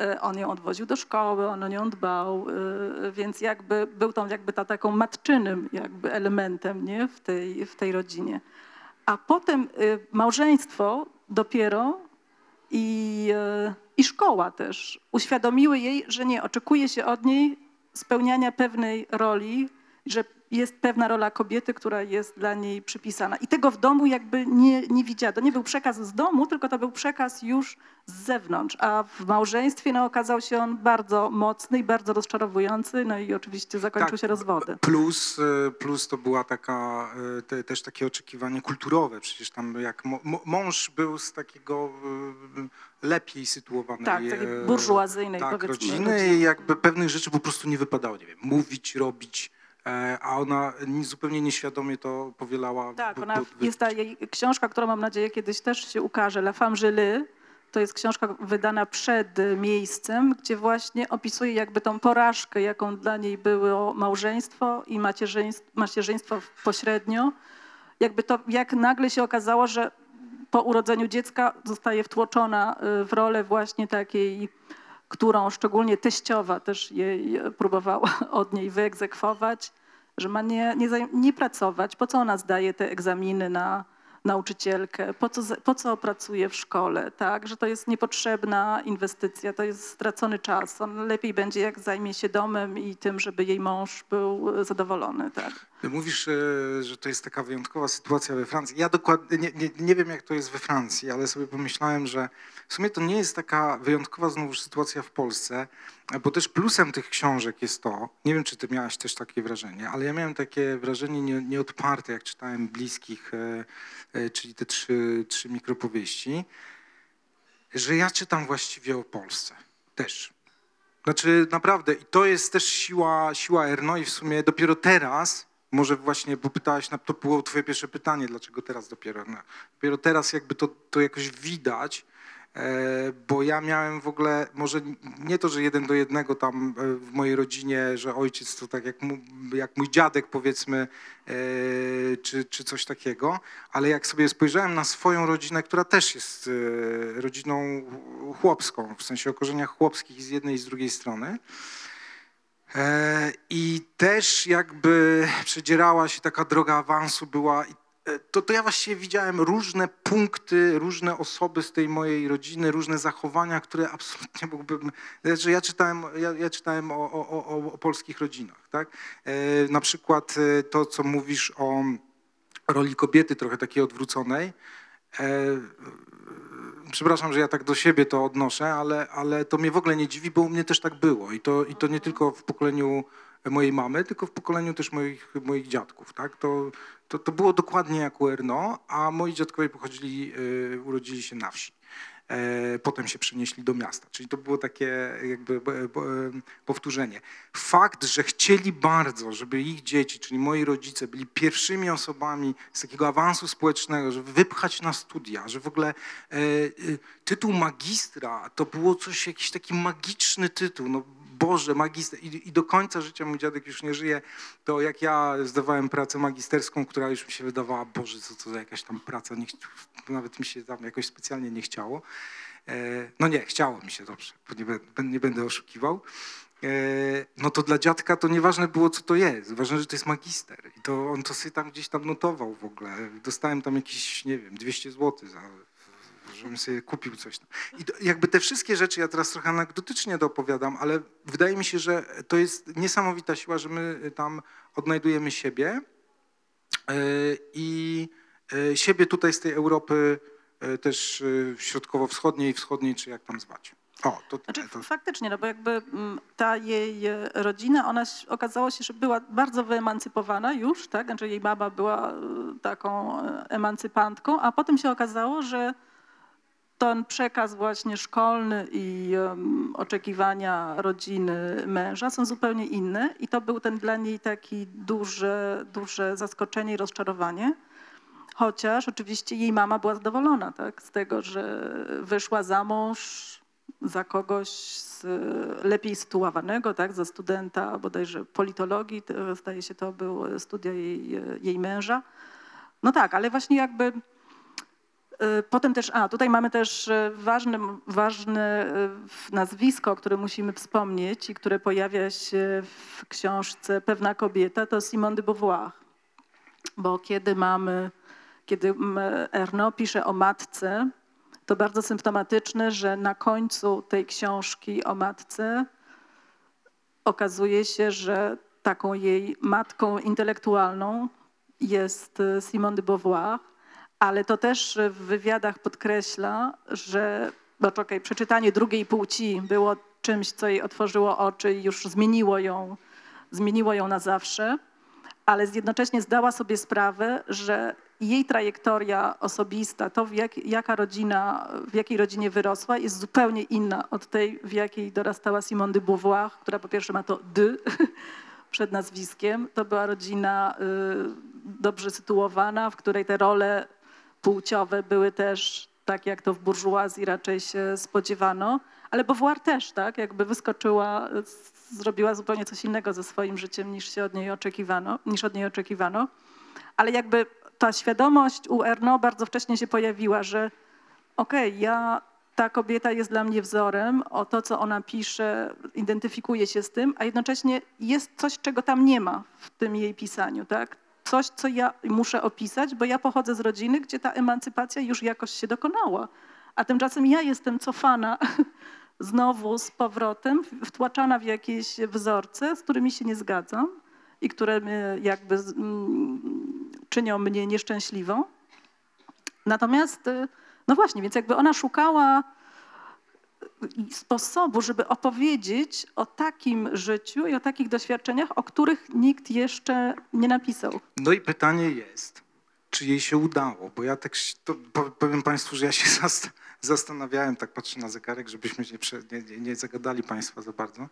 E, On ją odwoził do szkoły, on o nią dbał, e, więc jakby był tą jakby ta, taką matczynym jakby elementem nie? W, tej, w tej rodzinie. A potem e, małżeństwo dopiero i, i szkoła też uświadomiły jej, że nie, oczekuje się od niej spełniania pewnej roli, że jest pewna rola kobiety, która jest dla niej przypisana. I tego w domu jakby nie, nie widziała. To nie był przekaz z domu, tylko to był przekaz już z zewnątrz. A w małżeństwie no, okazał się on bardzo mocny i bardzo rozczarowujący, no i oczywiście zakończył Tak. się rozwodem. Plus, e, plus to była taka, e, te, też takie oczekiwanie kulturowe. Przecież tam jak mąż był z takiego e, lepiej sytuowanej Tak, takiej burżuazyjnej, tak, powiedzmy, rodziny rodziny. i jakby pewnych rzeczy po prostu nie wypadało, nie wiem, mówić, robić, a ona ni- zupełnie nieświadomie to powielała. Tak, ona, jest ta jej książka, którą mam nadzieję kiedyś też się ukaże, La Femme Gelée. To jest książka wydana przed miejscem, gdzie właśnie opisuje jakby tą porażkę, jaką dla niej było małżeństwo i macierzyństwo, macierzyństwo pośrednio. Jakby to, jak nagle się okazało, że po urodzeniu dziecka zostaje wtłoczona y, w rolę właśnie takiej, którą szczególnie teściowa też jej próbowała od niej wyegzekwować, że ma nie, nie, nie pracować. Po co ona zdaje te egzaminy na nauczycielkę? Po co, po co pracuje w szkole? Tak? Że to jest niepotrzebna inwestycja, to jest stracony czas. On lepiej będzie, jak zajmie się domem i tym, żeby jej mąż był y, zadowolony. Tak? Mówisz, e, że to jest taka wyjątkowa sytuacja we Francji. Ja dokładnie nie, nie, nie wiem, jak to jest we Francji, ale sobie pomyślałem, że w sumie to nie jest taka wyjątkowa znowu sytuacja w Polsce, bo też plusem tych książek jest to, nie wiem, czy ty miałaś też takie wrażenie, ale ja miałem takie wrażenie nie, nieodparte, jak czytałem Bliskich, e, e, czyli te trzy, trzy mikropowieści, że ja czytam właściwie o Polsce też. Znaczy naprawdę i to jest też siła, siła Erno i w sumie dopiero teraz, może właśnie, bo pytałaś, na, to było twoje pierwsze pytanie, dlaczego teraz dopiero, no, dopiero teraz jakby to, to jakoś widać, e, bo ja miałem w ogóle, może nie to, że jeden do jednego tam e, w mojej rodzinie, że ojciec to tak jak, mu, jak mój dziadek powiedzmy, e, czy, czy coś takiego, ale jak sobie spojrzałem na swoją rodzinę, która też jest rodziną chłopską, w sensie o korzeniach chłopskich z jednej i z drugiej strony. E, I też jakby przedzierała się taka droga awansu była. e, To, to ja właściwie widziałem różne punkty, różne osoby z tej mojej rodziny, różne zachowania, które absolutnie mógłbym. Znaczy ja czytałem, ja, ja czytałem o, o, o, o polskich rodzinach. Tak? E, Na przykład to, co mówisz o roli kobiety, trochę takiej odwróconej. Przepraszam, że ja tak do siebie to odnoszę, ale, ale to mnie w ogóle nie dziwi, bo u mnie też tak było. I to, i to nie tylko w pokoleniu mojej mamy, tylko w pokoleniu też moich, moich dziadków. Tak? To, to, to było dokładnie jak u Erno, a moi dziadkowie pochodzili, y, urodzili się na wsi. E, potem się przenieśli do miasta. Czyli to było takie jakby po- powtórzenie. Fakt, że chcieli bardzo, żeby ich dzieci, czyli moi rodzice, byli pierwszymi osobami z takiego awansu społecznego, żeby wypchać na studia, że w ogóle e, e, tytuł magistra to było coś, jakiś taki magiczny tytuł. No, Boże, magister. I, I do końca życia mój dziadek już nie żyje. To jak ja zdawałem pracę magisterską, która już mi się wydawała, Boże, co to za jakaś tam praca, nie, nawet mi się tam jakoś specjalnie nie chciało. E, no nie, chciało mi się dobrze, bo nie, nie będę oszukiwał. E, no to dla dziadka to nieważne było, co to jest. Ważne, że to jest magister. I to on to sobie tam gdzieś tam notował w ogóle. Dostałem tam jakieś, nie wiem, 200 zł za żebym sobie kupił coś. I jakby te wszystkie rzeczy, ja teraz trochę anegdotycznie to opowiadam, ale wydaje mi się, że to jest niesamowita siła, że my tam odnajdujemy siebie e, i e, siebie tutaj z tej Europy też środkowo-wschodniej, wschodniej, czy jak tam zwać. O, to, Znaczy, to faktycznie, no bo jakby mm, ta jej rodzina, ona okazało się, że była bardzo wyemancypowana już, tak? Znaczy jej baba była taką emancypantką, a potem się okazało, że ten przekaz właśnie szkolny i em, oczekiwania rodziny męża są zupełnie inne i to był ten dla niej taki duże, duże zaskoczenie i rozczarowanie. Chociaż oczywiście jej mama była zadowolona tak, z tego, że wyszła za mąż za kogoś z, lepiej sytuowanego, tak, za studenta bodajże politologii, to, zdaje się to były studia jej, jej męża. No tak, ale właśnie jakby Potem też, a tutaj mamy też y, ważne, ważne y, nazwisko, o musimy wspomnieć i które pojawia się w książce Pewna kobieta, to Simone de Beauvoir. Bo kiedy mamy, kiedy Ernaud pisze o matce, to bardzo symptomatyczne, że na końcu tej książki o matce okazuje się, że taką jej matką intelektualną jest y, Simone de Beauvoir, ale to też w wywiadach podkreśla, że bo czekaj, przeczytanie drugiej płci było czymś, co jej otworzyło oczy i już zmieniło ją, zmieniło ją na zawsze, ale jednocześnie zdała sobie sprawę, że jej trajektoria osobista, to w jak, jaka rodzina, w jakiej rodzinie wyrosła, jest zupełnie inna od tej, w jakiej dorastała Simone de Beauvoir, która po pierwsze ma to d przed nazwiskiem. To była rodzina y, dobrze sytuowana, w której te role płciowe były też tak, jak to w burżuazji raczej się spodziewano, ale Beauvoir też, tak, jakby wyskoczyła, zrobiła zupełnie coś innego ze swoim życiem niż się od niej oczekiwano, niż od niej oczekiwano. Ale jakby ta świadomość u Erno bardzo wcześnie się pojawiła, że okej, ja, ta kobieta jest dla mnie wzorem, o to, co ona pisze, identyfikuje się z tym, a jednocześnie jest coś, czego tam nie ma w tym jej pisaniu, tak? Coś, co ja muszę opisać, bo ja pochodzę z rodziny, gdzie ta emancypacja już jakoś się dokonała. A tymczasem ja jestem cofana znowu z powrotem, wtłaczana w jakieś wzorce, z którymi się nie zgadzam i które jakby mm, czynią mnie nieszczęśliwą. Natomiast, y, no właśnie, więc jakby ona szukała sposobu, żeby opowiedzieć o takim życiu i o takich doświadczeniach, o których nikt jeszcze nie napisał. No i pytanie jest, czy jej się udało? Bo ja tak, powiem Państwu, że ja się zast- zastanawiałem, tak patrzę na zegarek, żebyśmy nie, nie, nie, zagadali Państwa za bardzo.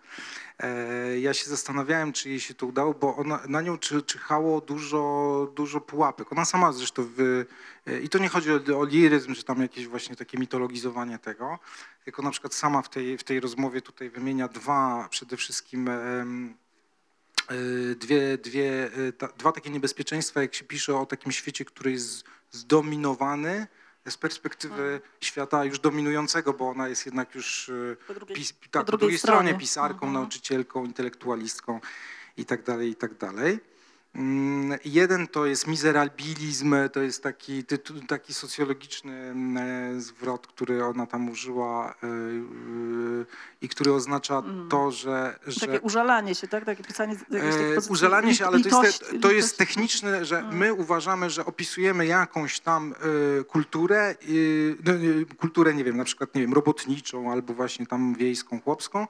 E, ja się zastanawiałem, czy jej się to udało, bo ona, na nią czy, czyhało dużo, dużo pułapek. Ona sama zresztą, wy, e, i to nie chodzi o, o liryzm, czy tam jakieś właśnie takie mitologizowanie tego, tylko na przykład sama w tej, w tej rozmowie tutaj wymienia dwa przede wszystkim y, dwie, dwie, y, ta, dwa takie niebezpieczeństwa, jak się pisze o takim świecie, który jest zdominowany z perspektywy świata już dominującego, bo ona jest jednak już y, Po drugiej- pis, po tak, po drugiej drugiej stronie stronie. pisarką, Mhm. nauczycielką, intelektualistką i tak dalej, i tak dalej. Mm, Jeden to jest mizerabilizm, to jest taki, tytuł, taki socjologiczny mm, zwrot, który ona tam użyła y, i który oznacza Mm. to, że, że Takie użalanie się, tak? Takie pisanie E, pozycji Użalanie się, ale to jest, to jest techniczne, że my uważamy, że opisujemy jakąś tam e, kulturę, e, no, e, kulturę, nie wiem, na przykład, nie wiem, robotniczą albo właśnie tam wiejską, chłopską e,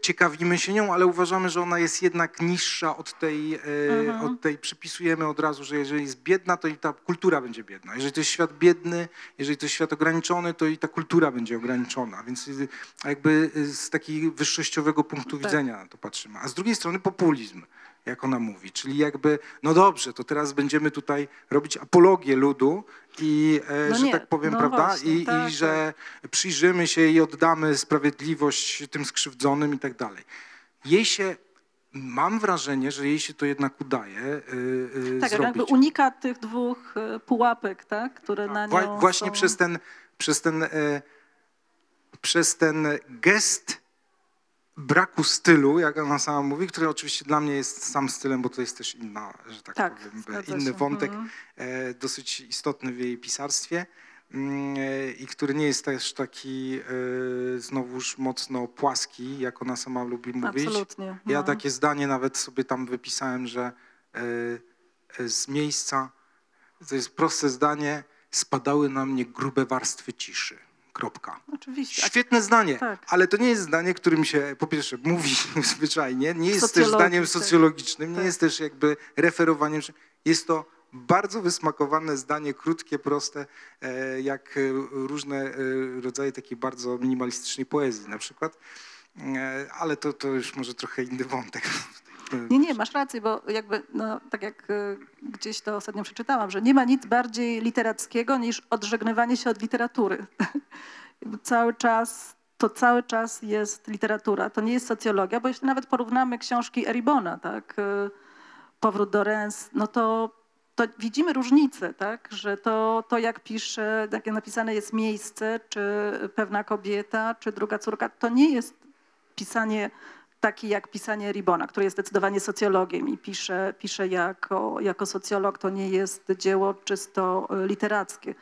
ciekawimy się nią, ale uważamy, że ona jest jednak niższa od tej, e, Mhm. od tej, przypisujemy od razu, że jeżeli jest biedna, to i ta kultura będzie biedna. Jeżeli to jest świat biedny, jeżeli to jest świat ograniczony, to i ta kultura będzie ograniczona. Więc y, jakby y, z takiego wyższościowego punktu Tak. widzenia na to patrzymy. A z drugiej strony populizm, jak ona mówi, czyli jakby, no dobrze, to teraz będziemy tutaj robić apologię ludu i, e, No że nie, tak powiem, no prawda, właśnie, I, tak, i że przyjrzymy się i oddamy sprawiedliwość tym skrzywdzonym i tak dalej. Jej się, mam wrażenie, że jej się to jednak udaje y, y, Tak, zrobić. jakby unika tych dwóch e, pułapek, tak, które na nią Wła- Właśnie są... przez ten, przez ten, e, przez ten gest braku stylu, jak ona sama mówi, który oczywiście dla mnie jest sam stylem, bo to jest też inna, że tak, Tak, powiem, inny wątek, Mhm. e, dosyć istotny w jej pisarstwie mm, e, i który nie jest też taki e, znowuż mocno płaski, jak ona sama lubi mówić. Absolutnie. Ja no. takie zdanie nawet sobie tam wypisałem, że z miejsca, to jest proste zdanie, spadały na mnie grube warstwy ciszy. Kropka. Oczywiście. Świetne zdanie, tak. ale to nie jest zdanie, którym się po pierwsze mówi zwyczajnie, nie jest też zdaniem tak. socjologicznym, nie Tak. jest też jakby referowaniem. Jest to bardzo wysmakowane zdanie, krótkie, proste, e, jak e, różne e, rodzaje takiej bardzo minimalistycznej poezji na przykład. Ale to, to już może trochę inny wątek. Nie, nie, masz rację, bo jakby, no, tak jak y, gdzieś to ostatnio przeczytałam, że nie ma nic bardziej literackiego niż odżegnywanie się od literatury. Cały czas, to cały czas jest literatura, to nie jest socjologia, bo jeśli nawet porównamy książki Eribona, tak, y, Powrót do Rens, no to, to widzimy różnicę, tak, że to, to jak pisze, jak napisane jest miejsce, czy pewna kobieta, czy druga córka, to nie jest pisanie taki jak pisanie Ribona, który jest zdecydowanie socjologiem i pisze, pisze jako, jako socjolog, to nie jest dzieło czysto y, literackie.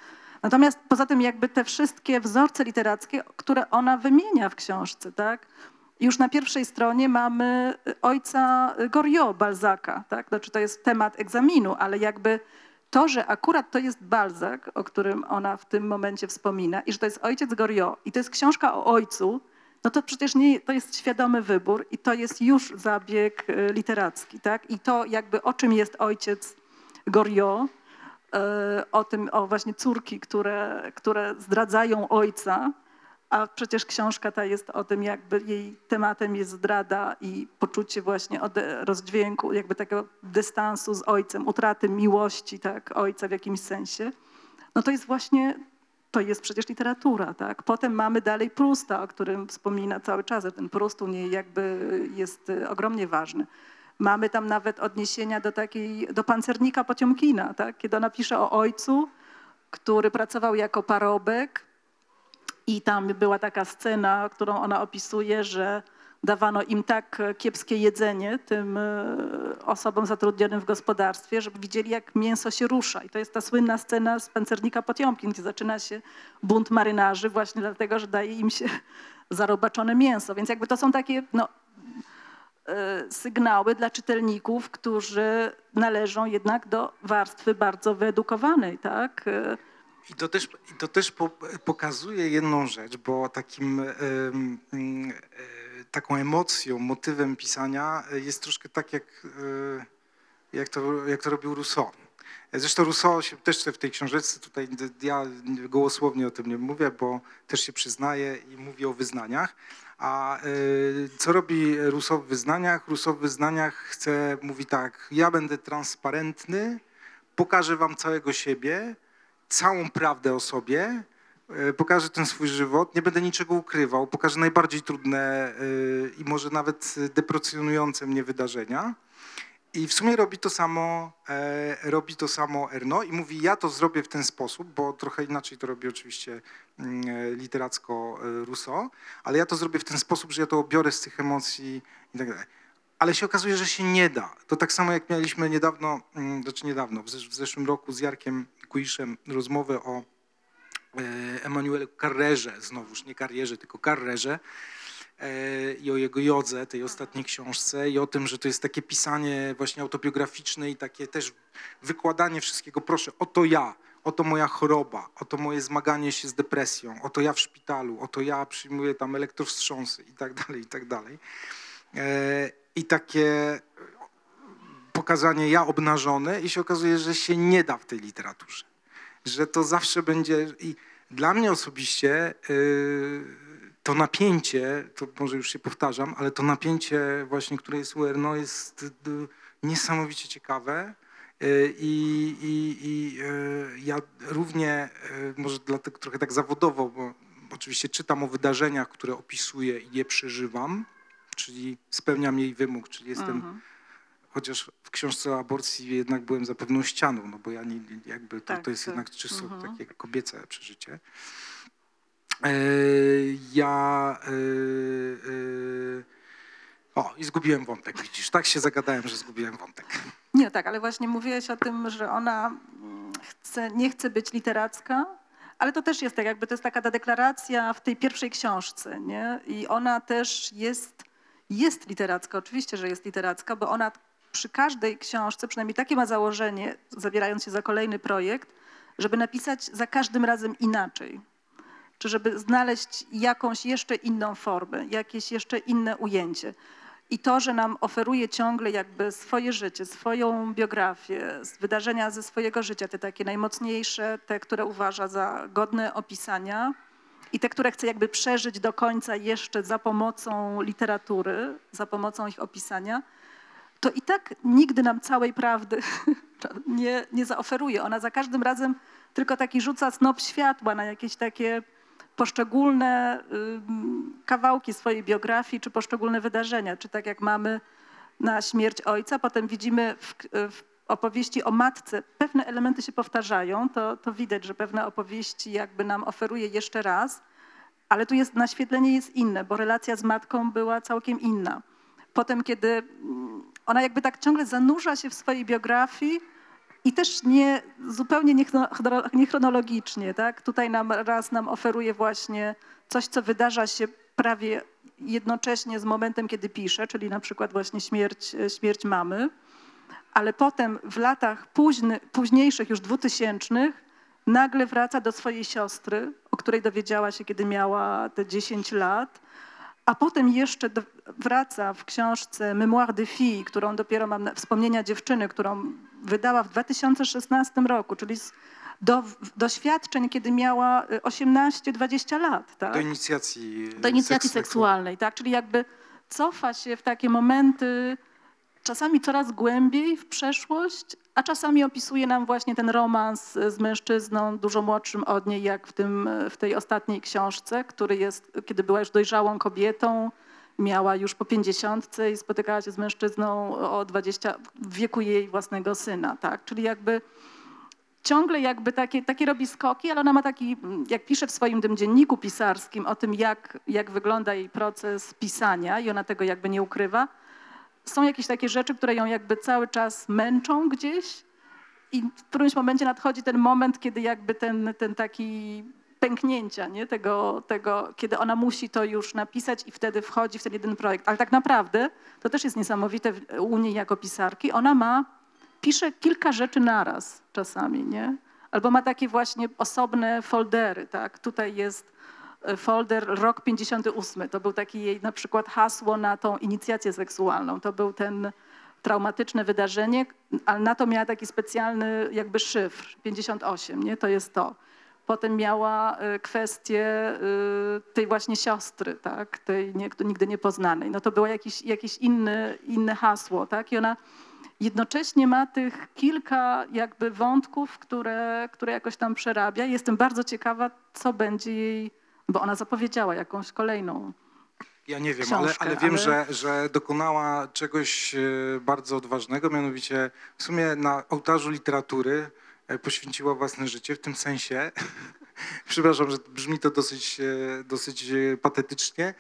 Natomiast poza tym jakby te wszystkie wzorce literackie, które ona wymienia w książce, tak? Już na pierwszej stronie mamy y, ojca Goriot, Balzaka, tak? Znaczy to jest temat egzaminu, ale jakby to, że akurat to jest Balzac, o którym ona w tym momencie wspomina i że to jest ojciec Goriot i to jest książka o ojcu, no to przecież nie, to jest świadomy wybór i to jest już zabieg y, literacki, tak? I to jakby o czym jest ojciec Goriot, y, o tym, o właśnie córki, które, które zdradzają ojca, a przecież książka ta jest o tym, jakby jej tematem jest zdrada i poczucie właśnie ode- rozdźwięku, jakby takiego dystansu z ojcem, utraty miłości, tak, ojca w jakimś sensie. No to jest właśnie, to jest przecież literatura, tak. Potem mamy dalej Prusta, o którym wspomina cały czas, że ten Prust u niej jakby jest y, ogromnie ważny. Mamy tam nawet odniesienia do takiej, do pancernika Pociomkina, tak, kiedy ona pisze o ojcu, który pracował jako parobek, i tam była taka scena, którą ona opisuje, że dawano im tak kiepskie jedzenie, tym e, osobom zatrudnionym w gospodarstwie, żeby widzieli, jak mięso się rusza. I to jest ta słynna scena z pancernika Potiomkin, gdzie zaczyna się bunt marynarzy właśnie dlatego, że daje im się zarobaczone mięso. Więc jakby to są takie no, e, sygnały dla czytelników, którzy należą jednak do warstwy bardzo wyedukowanej, tak? E, I to też, to też po, pokazuje jedną rzecz, bo takim, taką emocją, motywem pisania e, jest troszkę tak, jak, e, jak, to, jak to robił Rousseau. Zresztą Rousseau się też w tej książeczce, tutaj ja gołosłownie o tym nie mówię, bo też się przyznaje i mówi o wyznaniach. A e, co robi Rousseau w wyznaniach? Rousseau w wyznaniach chce, mówi tak, ja będę transparentny, pokażę wam całego siebie, całą prawdę o sobie, e, pokażę ten swój żywot, nie będę niczego ukrywał, pokażę najbardziej trudne e, i może nawet deprecjonujące mnie wydarzenia. I w sumie robi to samo, e, robi to samo Erno i mówi, ja to zrobię w ten sposób, bo trochę inaczej to robi oczywiście mm, e, literacko e, Rousseau, ale ja to zrobię w ten sposób, że ja to obiorę z tych emocji i tak dalej. Ale się okazuje, że się nie da. To tak samo jak mieliśmy niedawno, mm, znaczy niedawno, w, zesz- w zeszłym roku z Jarkiem Kuiszem rozmowę o e, Emanuelu Carrerze, znowuż nie karierze, tylko Carrerze e, i o jego jodze, tej ostatniej książce i o tym, że to jest takie pisanie właśnie autobiograficzne i takie też wykładanie wszystkiego, proszę, oto ja, oto moja choroba, oto moje zmaganie się z depresją, oto ja w szpitalu, oto ja przyjmuję tam elektrowstrząsy i tak dalej, i tak dalej. E, I takie pokazanie ja obnażony i się okazuje, że się nie da w tej literaturze. Że to zawsze będzie... I dla mnie osobiście y, to napięcie, to może już się powtarzam, ale to napięcie właśnie, które jest u Erno jest y, niesamowicie ciekawe. Y, I, i, i ja równie, może dlatego trochę tak zawodowo, bo oczywiście czytam o wydarzeniach, które opisuję i je przeżywam, czyli spełniam jej wymóg, czyli jestem Mhm. Chociaż w książce o aborcji jednak byłem za pewną ścianą, no bo ja nie, jakby to, Tak, to jest tak. jednak czysto Mhm. takie kobiece przeżycie. E, ja e, e, o i zgubiłem wątek, widzisz, tak się zagadałem, że zgubiłem wątek. Nie, tak, ale właśnie mówiłeś o tym, że ona mm, chce, nie chce być literacka, ale to też jest tak, jakby to jest taka ta deklaracja w tej pierwszej książce, nie? I ona też jest, jest literacka, oczywiście, że jest literacka, bo ona przy każdej książce, przynajmniej takie ma założenie, zabierając się za kolejny projekt, żeby napisać za każdym razem inaczej. Czy żeby znaleźć jakąś jeszcze inną formę, jakieś jeszcze inne ujęcie. I to, że nam oferuje ciągle jakby swoje życie, swoją biografię, wydarzenia ze swojego życia, te takie najmocniejsze, te, które uważa za godne opisania i te, które chce jakby przeżyć do końca jeszcze za pomocą literatury, za pomocą ich opisania, to i tak nigdy nam całej prawdy nie, nie zaoferuje. Ona za każdym razem tylko taki rzuca snop światła na jakieś takie poszczególne kawałki swojej biografii, czy poszczególne wydarzenia, czy tak jak mamy na śmierć ojca, potem widzimy w, w opowieści o matce, pewne elementy się powtarzają, to, to widać, że pewne opowieści jakby nam oferuje jeszcze raz, ale tu jest, naświetlenie jest inne, bo relacja z matką była całkiem inna. Potem, kiedy mm, ona jakby tak ciągle zanurza się w swojej biografii i też nie, zupełnie niechro- niechronologicznie, tak? Tutaj nam raz nam oferuje właśnie coś, co wydarza się prawie jednocześnie z momentem, kiedy pisze, czyli na przykład właśnie śmierć, śmierć mamy, ale potem w latach późny, późniejszych, już dwutysięcznych, nagle wraca do swojej siostry, o której dowiedziała się, kiedy miała te 10 lat, a potem jeszcze wraca w książce Memoire de Fille, którą dopiero mam, na- wspomnienia dziewczyny, którą wydała w 2016 roku, czyli z, do doświadczeń, kiedy miała y, 18-20 lat. Tak? Do inicjacji do inicjacji seks- seksualnej, tak? Czyli jakby cofa się w takie momenty czasami coraz głębiej w przeszłość, a czasami opisuje nam właśnie ten romans z mężczyzną dużo młodszym od niej, jak w, tym, w tej ostatniej książce, który jest, kiedy była już dojrzałą kobietą, miała już po pięćdziesiątce i spotykała się z mężczyzną o 20, w wieku jej własnego syna, tak? Czyli jakby ciągle jakby takie, takie robi skoki, ale ona ma taki, jak pisze w swoim tym dzienniku pisarskim o tym, jak, jak wygląda jej proces pisania i ona tego jakby nie ukrywa, są jakieś takie rzeczy, które ją jakby cały czas męczą gdzieś i w którymś momencie nadchodzi ten moment, kiedy jakby ten, ten taki pęknięcia, nie? Tego, tego, kiedy ona musi to już napisać i wtedy wchodzi w ten jeden projekt. Ale tak naprawdę, to też jest niesamowite u niej jako pisarki, ona ma pisze kilka rzeczy naraz czasami, nie? Albo ma takie właśnie osobne foldery, tak? Tutaj jest folder rok 58. To był taki jej na przykład hasło na tą inicjację seksualną. To był ten traumatyczne wydarzenie, ale na to miała taki specjalny jakby szyfr 58, nie? To jest to. Potem miała e, kwestię e, tej właśnie siostry, tak? tej nie, nigdy niepoznanej. No to było jakieś, jakieś inne, inne hasło, tak? I ona jednocześnie ma tych kilka jakby wątków, które, które jakoś tam przerabia. Jestem bardzo ciekawa, co będzie jej, bo ona zapowiedziała jakąś kolejną. Ja nie wiem, ale, książkę, ale wiem, ale- Że, że dokonała czegoś e, bardzo odważnego, mianowicie w sumie na ołtarzu literatury e, poświęciła własne życie, w tym sensie, przepraszam, że brzmi to dosyć, e, dosyć patetycznie,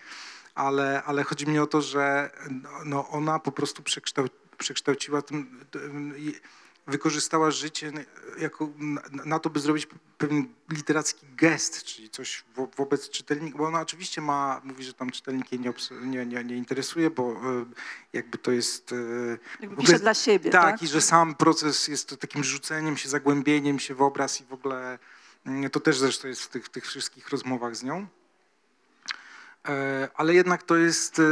ale, ale chodzi mi o to, że no, no ona po prostu przekształ, przekształciła tym, tym, wykorzystała życie jako na, to, by zrobić pewien literacki gest, czyli coś wo, wobec czytelnika, bo ona oczywiście ma, mówi, że tam czytelnik jej nie, nie, nie, nie interesuje, bo e, jakby to jest... e, Jakby pisze dla siebie, tak, tak? i że sam proces jest to takim rzuceniem się, zagłębieniem się w obraz i w ogóle mm, to też zresztą jest w tych, w tych wszystkich rozmowach z nią. E, Ale jednak to jest e,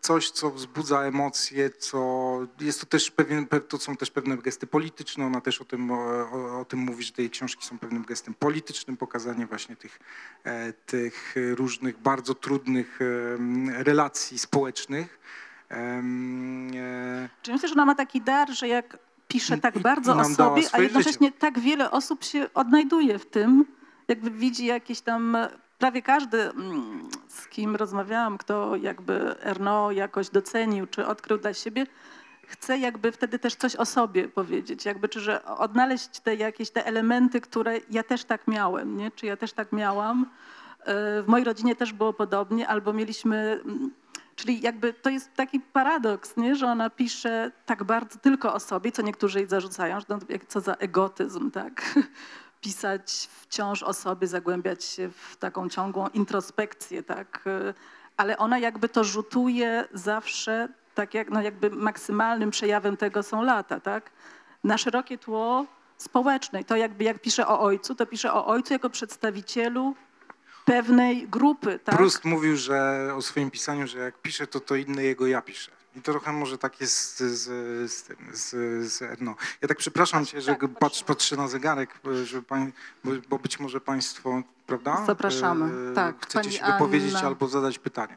coś, co wzbudza emocje, co jest to też pewien, pe- to są też pewne gesty polityczne. Ona też o tym, o, o, tym mówi, że te jej książki są pewnym gestem politycznym, pokazanie właśnie tych, e, tych różnych bardzo trudnych relacji społecznych. Czyli myślę, że ona ma taki dar, że jak pisze tak bardzo o sobie, a jednocześnie tak wiele osób się odnajduje w tym, jakby widzi jakieś tam, prawie każdy, mm, z kim rozmawiałam, kto jakby Erno jakoś docenił, czy odkrył dla siebie, chce jakby wtedy też coś o sobie powiedzieć, jakby, czy że odnaleźć te jakieś te elementy, które ja też tak miałem, nie? czy ja też tak miałam. E, W mojej rodzinie też było podobnie, albo mieliśmy, mm, czyli jakby to jest taki paradoks, nie? że ona pisze tak bardzo tylko o sobie, co niektórzy jej zarzucają, że no, co za egotyzm, tak? Pisać wciąż o sobie, zagłębiać się w taką ciągłą introspekcję, tak? E, Ale ona jakby to rzutuje zawsze, tak jak no jakby maksymalnym przejawem tego są lata, tak? Na szerokie tło społeczne. To jakby jak pisze o ojcu, to pisze o ojcu jako przedstawicielu pewnej grupy, tak? Proust mówił, że o swoim pisaniu, że jak pisze, to to inne jego ja pisze. I to trochę może tak jest z, z, z tym, z, z Erno. Ja tak przepraszam cię, że tak, patrz, patrzę na zegarek, żeby pań, bo, bo być może państwo, prawda? Zapraszamy. e, Tak, Chcecie pani się wypowiedzieć Anna. albo zadać pytanie.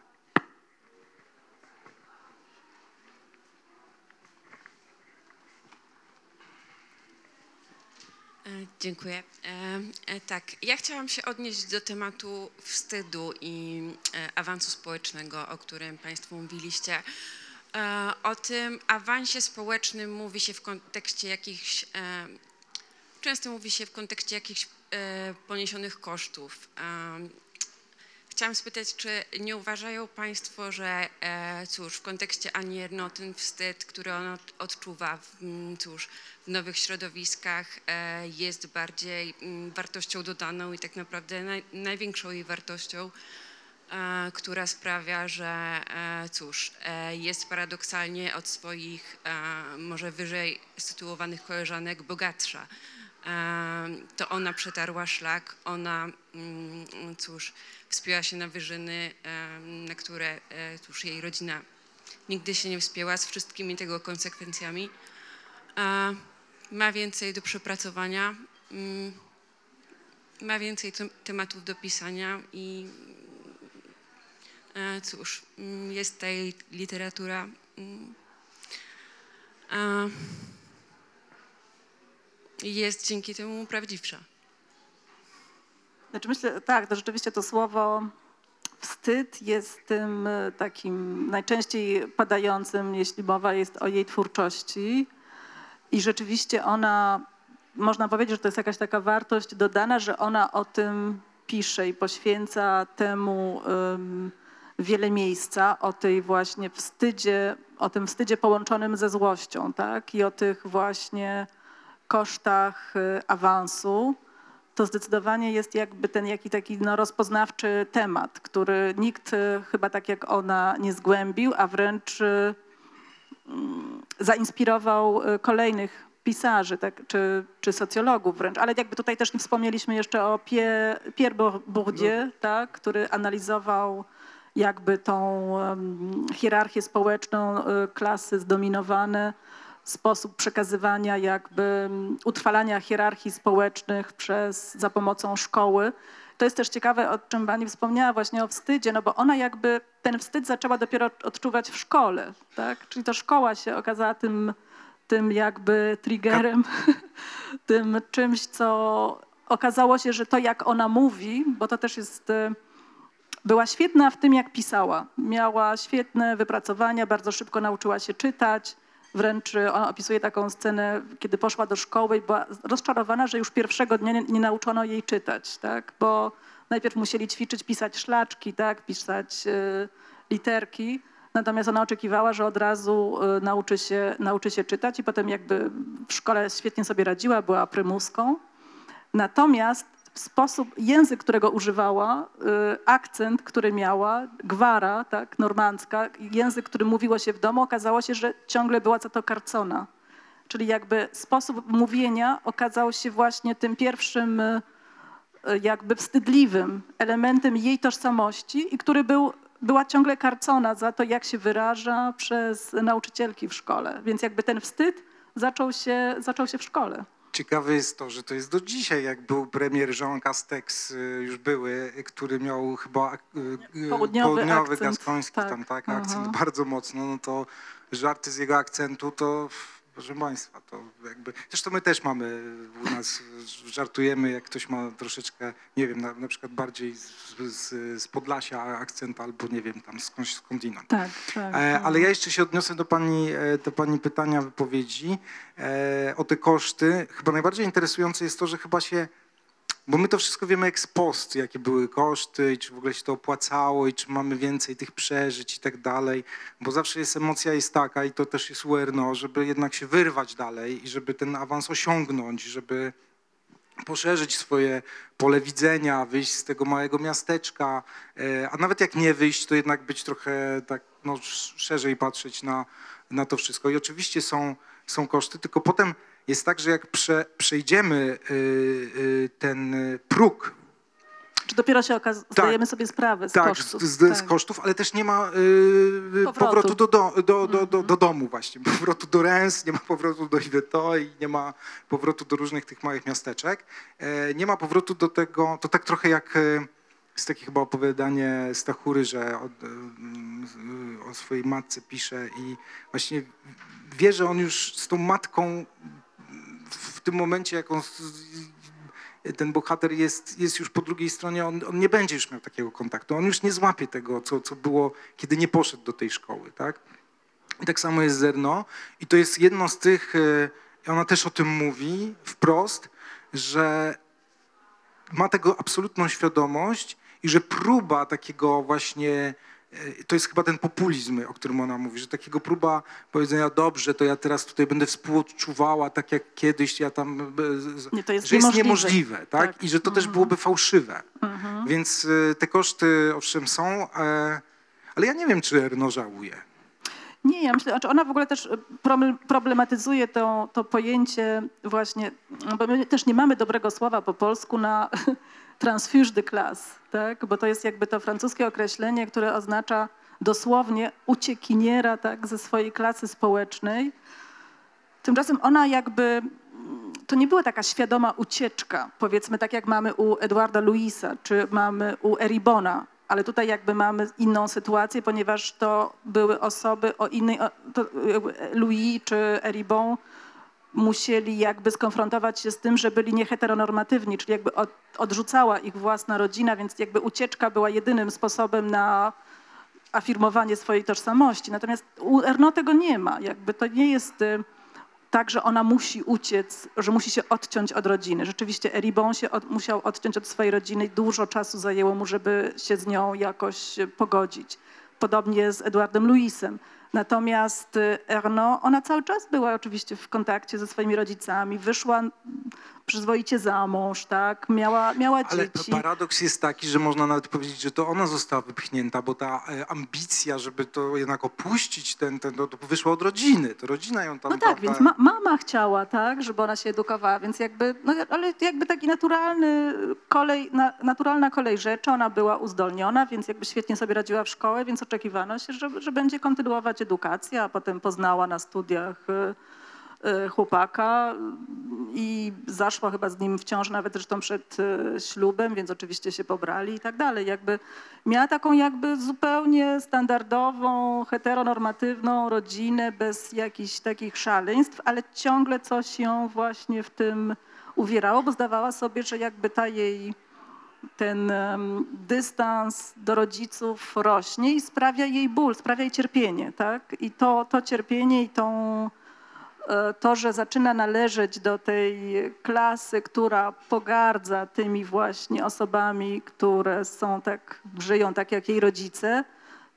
E, Dziękuję. E, e, Tak, ja chciałam się odnieść do tematu wstydu i e, awansu społecznego, o którym Państwo mówiliście. E, O tym awansie społecznym mówi się w kontekście jakichś, e, często mówi się w kontekście jakichś e, poniesionych kosztów. Chciałam spytać, czy nie uważają Państwo, że cóż, w kontekście Ani Erno ten wstyd, który od- odczuwa w, cóż, w nowych środowiskach jest bardziej wartością dodaną i tak naprawdę naj, największą jej wartością, która sprawia, że e, cóż, e, jest paradoksalnie od swoich e, może wyżej sytuowanych koleżanek bogatsza. E, To ona przetarła szlak, ona, mm, cóż, wspięła się na wyżyny, e, na które, e, cóż, jej rodzina nigdy się nie wspięła z wszystkimi tego konsekwencjami. E, Ma więcej do przepracowania, mm, ma więcej tem- tematów do pisania i e, cóż, mm, jest ta jej literatura. mm, e, Jest dzięki temu prawdziwsza. Znaczy myślę, tak, to rzeczywiście to słowo wstyd jest tym e, takim najczęściej padającym, jeśli mowa jest o jej twórczości. I rzeczywiście ona, można powiedzieć, że to jest jakaś taka wartość dodana, że ona o tym pisze i poświęca temu em, wiele miejsca, o tej właśnie wstydzie, o tym wstydzie połączonym ze złością, tak? I o tych właśnie kosztach y, awansu to zdecydowanie jest jakby ten jaki taki no, rozpoznawczy temat, który nikt y, chyba tak jak ona nie zgłębił, a wręcz y, mm, zainspirował kolejnych pisarzy tak, czy, czy socjologów wręcz. Ale jakby tutaj też nie wspomnieliśmy jeszcze o Pierre, Pierre Bour- Bourdieu, tak, który analizował jakby tą hierarchię społeczną, y, klasy zdominowane, sposób przekazywania, jakby utrwalania hierarchii społecznych przez, za pomocą szkoły. To jest też ciekawe, o czym pani wspomniała właśnie o wstydzie, no bo ona jakby ten wstyd zaczęła dopiero odczuwać w szkole, tak? Czyli to szkoła się okazała tym, tym jakby triggerem, tym czymś, co okazało się, że to jak ona mówi, bo to też jest... była świetna w tym, jak pisała. Miała świetne wypracowania, bardzo szybko nauczyła się czytać. Wręcz y, ona opisuje taką scenę, kiedy poszła do szkoły i była rozczarowana, że już pierwszego dnia nie, nie nauczono jej czytać, tak? bo najpierw musieli ćwiczyć, pisać szlaczki, tak? pisać y, literki, Natomiast ona oczekiwała, że od razu y, nauczy się, nauczy się czytać i potem jakby w szkole świetnie sobie radziła, była prymuską. Natomiast sposób, język, którego używała, y, akcent, który miała, gwara, tak, normandzka, język, który mówiło się w domu, okazało się, że ciągle była za to karcona. Czyli jakby sposób mówienia okazał się właśnie tym pierwszym y, y, jakby wstydliwym elementem jej tożsamości i który był, była ciągle karcona za to, jak się wyraża przez nauczycielki w szkole. Więc jakby ten wstyd zaczął się, zaczął się w szkole. Ciekawe jest to, że to jest do dzisiaj, jak był premier Jean Castex, y, już były, który miał chyba y, y, Południowy akcent, gaskoński tak. tam, tak, akcent Mhm. bardzo mocno, no to żarty z jego akcentu to, proszę państwa, to jakby, zresztą my też mamy u nas, żartujemy, jak ktoś ma troszeczkę, nie wiem, na, na przykład bardziej z, z, z Podlasia akcent albo nie wiem, tam skądś skądinąd. Tak, tak. E, Ale ja jeszcze się odniosę do pani, e, do pani pytania, wypowiedzi e, o te koszty. Chyba najbardziej interesujące jest to, że chyba się, bo my to wszystko wiemy ex post, jakie były koszty i czy w ogóle się to opłacało i czy mamy więcej tych przeżyć i tak dalej, bo zawsze jest emocja jest taka i to też jest URNO, żeby jednak się wyrwać dalej i żeby ten awans osiągnąć, żeby poszerzyć swoje pole widzenia, wyjść z tego małego miasteczka, e, a nawet jak nie wyjść, to jednak być trochę tak no, sz- szerzej patrzeć na, na to wszystko. I oczywiście są, są koszty, tylko potem jest tak, że jak prze, przejdziemy y, y, ten próg Czy dopiero się okaz- zdajemy sobie sprawę z tak, kosztów. z, z, z tak. kosztów, ale też nie ma y, Powrotu. powrotu, do, do, do, do, do, do domu właśnie, powrotu do Rens, nie ma powrotu do Iveto i nie ma powrotu do różnych tych małych miasteczek. E, nie ma powrotu do tego, to tak trochę jak e, jest takie chyba opowiadanie Stachury, że od, y, o swojej matce pisze i właśnie wie, że on już z tą matką w tym momencie, jak on ten bohater jest, jest już po drugiej stronie, on, on nie będzie już miał takiego kontaktu, on już nie złapie tego, co, co było, kiedy nie poszedł do tej szkoły, tak? I tak samo jest Zerno i to jest jedno z tych, e, ona też o tym mówi wprost, że ma tego absolutną świadomość i że próba takiego właśnie, to jest chyba ten populizm, o którym ona mówi, że takiego próba powiedzenia, dobrze, to ja teraz tutaj będę współodczuwała, tak jak kiedyś ja tam, e, Nie, to jest że jest niemożliwe. niemożliwe, tak? Tak. I że to też byłoby fałszywe. Mhm. Więc e, te koszty owszem są, e, ale ja nie wiem, czy Erno żałuje. Nie, ja myślę, znaczy ona w ogóle też problem- problematyzuje to, to pojęcie właśnie, no bo my też nie mamy dobrego słowa po polsku na transfuge de classe, tak? bo to jest jakby to francuskie określenie, które oznacza dosłownie uciekiniera tak, ze swojej klasy społecznej. Tymczasem ona jakby, to nie była taka świadoma ucieczka, powiedzmy tak jak mamy u Edwarda Louisa, czy mamy u Eribona, ale tutaj jakby mamy inną sytuację, ponieważ to były osoby o innej, to Louis czy Eribon musieli jakby skonfrontować się z tym, że byli nieheteronormatywni, czyli jakby od, odrzucała ich własna rodzina, więc jakby ucieczka była jedynym sposobem na afirmowanie swojej tożsamości. Natomiast u Erno tego nie ma. Jakby to nie jest y, tak, że ona musi uciec, że musi się odciąć od rodziny. Rzeczywiście Eribon się od, musiał odciąć od swojej rodziny i dużo czasu zajęło mu, żeby się z nią jakoś pogodzić. Podobnie z Edwardem Louisem. Natomiast y, Erno, ona cały czas była oczywiście w kontakcie ze swoimi rodzicami, wyszła przyzwoicie za mąż, tak? miała, miała Ale dzieci. paradoks jest taki, że można nawet powiedzieć, że to ona została wypchnięta, bo ta e, ambicja, żeby to jednak opuścić, ten, ten, to, to wyszła od rodziny. To rodzina ją tam... No tak, prawda, więc ma, mama chciała, tak, żeby ona się edukowała, więc jakby, no ale jakby taki naturalny kolej, na, naturalna kolej rzeczy, ona była uzdolniona, więc jakby świetnie sobie radziła w szkole, więc oczekiwano się, że, że będzie kontynuować edukację, a potem poznała na studiach y, chłopaka i zaszła chyba z nim w ciąży nawet zresztą przed y, ślubem, więc oczywiście się pobrali i tak dalej. Jakby miała taką jakby zupełnie standardową, heteronormatywną rodzinę bez jakichś takich szaleństw, ale ciągle coś ją właśnie w tym uwierało, bo zdawała sobie, że jakby ta jej ten dystans do rodziców rośnie i sprawia jej ból, sprawia jej cierpienie, tak? I to, to cierpienie i tą, to, że zaczyna należeć do tej klasy, która pogardza tymi właśnie osobami, które są tak, żyją tak jak jej rodzice,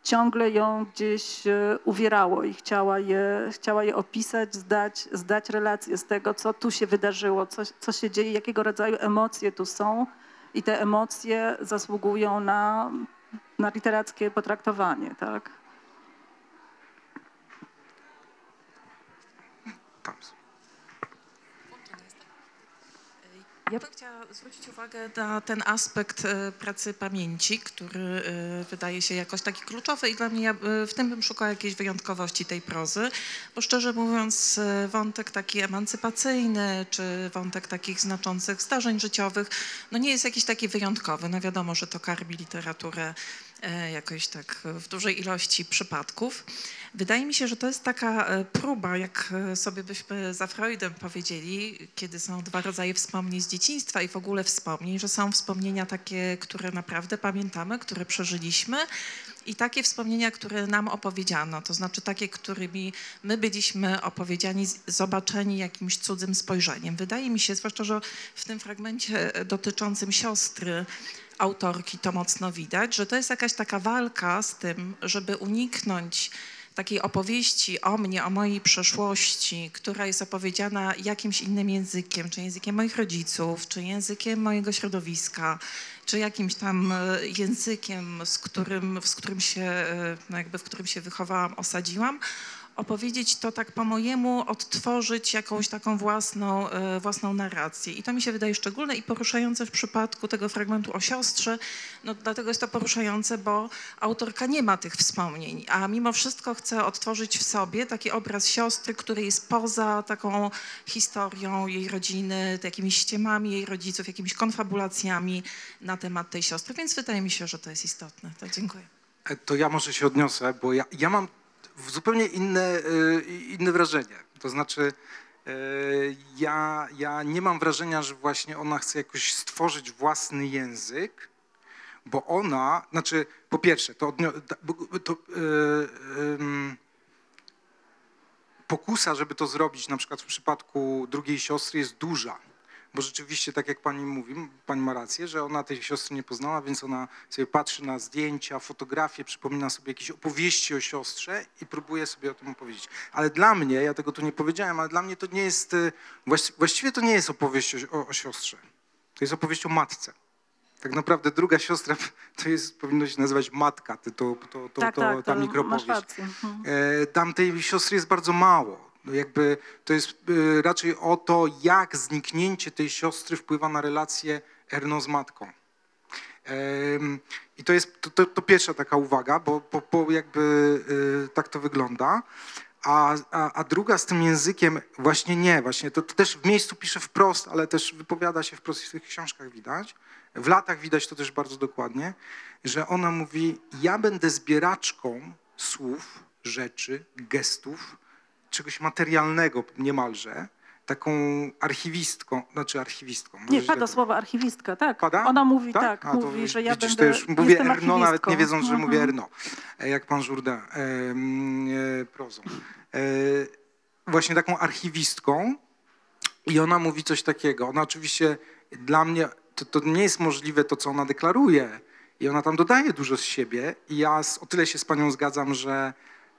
ciągle ją gdzieś e, uwierało i chciała je, chciała je opisać, zdać, zdać relację z tego, co tu się wydarzyło, co, co się dzieje, jakiego rodzaju emocje tu są i te emocje zasługują na, na literackie potraktowanie, tak? Tam. Ja bym chciała zwrócić uwagę na ten aspekt e, pracy pamięci, który e, wydaje się jakoś taki kluczowy i dla mnie ja e, w tym bym szukała jakiejś wyjątkowości tej prozy, bo szczerze mówiąc e, wątek taki emancypacyjny, czy wątek takich znaczących zdarzeń życiowych, no nie jest jakiś taki wyjątkowy. No wiadomo, że to karmi literaturę e, jakoś tak w dużej ilości przypadków. Wydaje mi się, że to jest taka e, próba, jak e, sobie byśmy za Freudem powiedzieli, kiedy są dwa rodzaje wspomnień z dzieciństwa i w ogóle wspomnień, że są wspomnienia takie, które naprawdę pamiętamy, które przeżyliśmy i takie wspomnienia, które nam opowiedziano, to znaczy takie, którymi my byliśmy opowiedziani, zobaczeni jakimś cudzym spojrzeniem. Wydaje mi się, zwłaszcza, że w tym fragmencie e, dotyczącym siostry, autorki to mocno widać, że to jest jakaś taka walka z tym, żeby uniknąć takiej opowieści o mnie, o mojej przeszłości, która jest opowiedziana jakimś innym językiem, czy językiem moich rodziców, czy językiem mojego środowiska, czy jakimś tam e, językiem, z którym, z którym się, e, no jakby w którym się wychowałam, osadziłam, opowiedzieć to tak po mojemu, odtworzyć jakąś taką własną, e, własną narrację. I to mi się wydaje szczególne i poruszające w przypadku tego fragmentu o siostrze. No, dlatego jest to poruszające, bo autorka nie ma tych wspomnień, a mimo wszystko chce odtworzyć w sobie taki obraz siostry, który jest poza taką historią jej rodziny, jakimiś ściemami jej rodziców, jakimiś konfabulacjami na temat tej siostry. Więc wydaje mi się, że to jest istotne. To dziękuję. E, To ja może się odniosę, bo ja, ja mam zupełnie inne, y, inne wrażenie. To znaczy, y, ja, ja nie mam wrażenia, że właśnie ona chce jakoś stworzyć własny język, bo ona, znaczy, po pierwsze, to, to y, pokusa, żeby to zrobić, na przykład w przypadku drugiej siostry, jest duża. Bo rzeczywiście, tak jak pani mówi, pani ma rację, że ona tej siostry nie poznała, więc ona sobie patrzy na zdjęcia, fotografie, przypomina sobie jakieś opowieści o siostrze i próbuje sobie o tym opowiedzieć. Ale dla mnie, ja tego tu nie powiedziałem, ale dla mnie to nie jest, y, właści- właściwie to nie jest opowieść o, o, siostrze. To jest opowieść o matce. Tak naprawdę druga siostra to jest, powinno się nazywać matka, to, to, to, to, tak, to tak, ta masz mikropowieść. Mhm. E, Tam tej siostry jest bardzo mało. No jakby to jest e, raczej o to, jak zniknięcie tej siostry wpływa na relację Erno z matką. I to jest to, to, to pierwsza taka uwaga, bo, bo, bo jakby e, tak to wygląda. A, a, a druga z tym językiem właśnie nie, właśnie to, to też w miejscu pisze wprost, ale też wypowiada się wprost w tych książkach widać. W latach widać to też bardzo dokładnie, że ona mówi: Ja będę zbieraczką słów, rzeczy, gestów, czegoś materialnego niemalże, taką archiwistką, znaczy archiwistką. Nie, pada to- słowo archiwistka, tak. Pada? Ona mówi tak, A, to mówi, że ja widzisz, będę, to już mówię jestem Erno, nawet nie wiedząc, że mówię Mhm. Erno, e, jak pan Jourdain, e, e, prozą. E, właśnie taką archiwistką i ona mówi coś takiego. Ona oczywiście dla mnie, to, to nie jest możliwe to, co ona deklaruje i ona tam dodaje dużo z siebie i ja z, o tyle się z panią zgadzam, że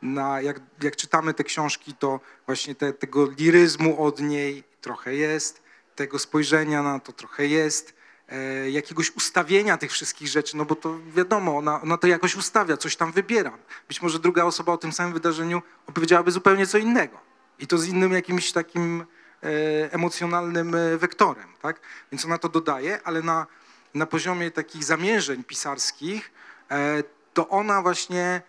na, jak, jak czytamy te książki, to właśnie te, tego liryzmu od niej trochę jest, tego spojrzenia na to trochę jest, e, jakiegoś ustawienia tych wszystkich rzeczy, no bo to wiadomo, ona, ona to jakoś ustawia, coś tam wybiera. Być może druga osoba o tym samym wydarzeniu opowiedziałaby zupełnie co innego i to z innym jakimś takim e, emocjonalnym e, wektorem, tak? Więc ona to dodaje, ale na, na poziomie takich zamierzeń pisarskich, e, to ona właśnie,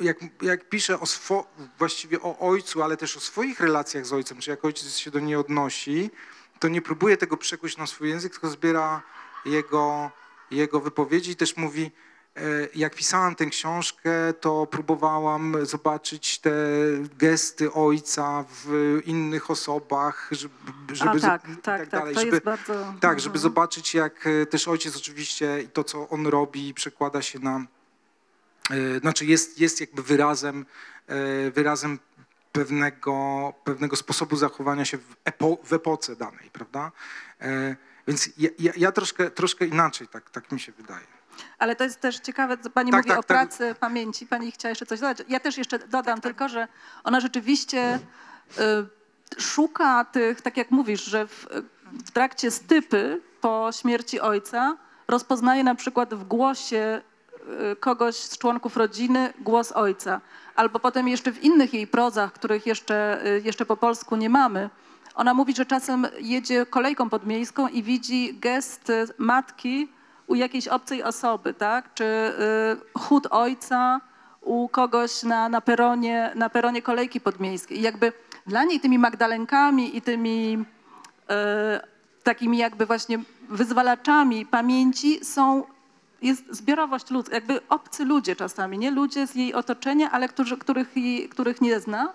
jak, jak pisze o swo, właściwie o ojcu, ale też o swoich relacjach z ojcem, czy jak ojciec się do niej odnosi, to nie próbuje tego przekuć na swój język, tylko zbiera jego, jego wypowiedzi i też mówi, e, jak pisałam tę książkę, to próbowałam zobaczyć te gesty ojca w innych osobach, żeby, żeby A tak, i tak, tak, dalej, to żeby, bardzo... tak, żeby mhm. zobaczyć, jak e, też ojciec oczywiście i to, co on robi, przekłada się na. E, Znaczy, jest, jest jakby wyrazem, e, wyrazem pewnego, pewnego sposobu zachowania się w, epo, w epoce danej, prawda? E, Więc ja, ja, ja troszkę, troszkę inaczej, tak, tak mi się wydaje. Ale to jest też ciekawe, co pani Tak, mówi tak, o tak. pracy pamięci. Pani chciała jeszcze coś dodać. Ja też jeszcze dodam tylko, że ona rzeczywiście y, szuka tych, tak jak mówisz, że w, w trakcie stypy po śmierci ojca rozpoznaje na przykład w głosie kogoś z członków rodziny głos ojca. Albo potem jeszcze w innych jej prozach, których jeszcze, y, jeszcze po polsku nie mamy, ona mówi, że czasem jedzie kolejką podmiejską i widzi gest y, matki u jakiejś obcej osoby, tak? Czy y, chód ojca u kogoś na, na, peronie, na peronie kolejki podmiejskiej. I jakby dla niej tymi Magdalenkami i tymi e, takimi jakby właśnie wyzwalaczami pamięci są, jest zbiorowość ludzka, jakby obcy ludzie czasami, nie ludzie z jej otoczenia, ale którzy, których, jej, których nie zna.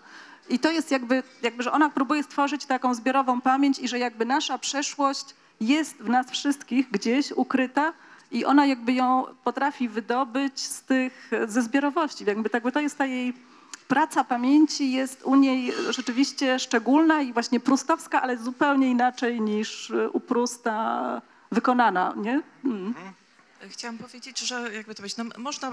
I to jest jakby, jakby, że ona próbuje stworzyć taką zbiorową pamięć i że jakby nasza przeszłość jest w nas wszystkich gdzieś ukryta i ona jakby ją potrafi wydobyć z tych, ze zbiorowości. Jakby, bo to jest ta jej praca pamięci jest u niej rzeczywiście szczególna i właśnie prustowska, ale zupełnie inaczej niż y, u Prusta wykonana, nie? Mm. Chciałam powiedzieć, że jakby to być, no, można e,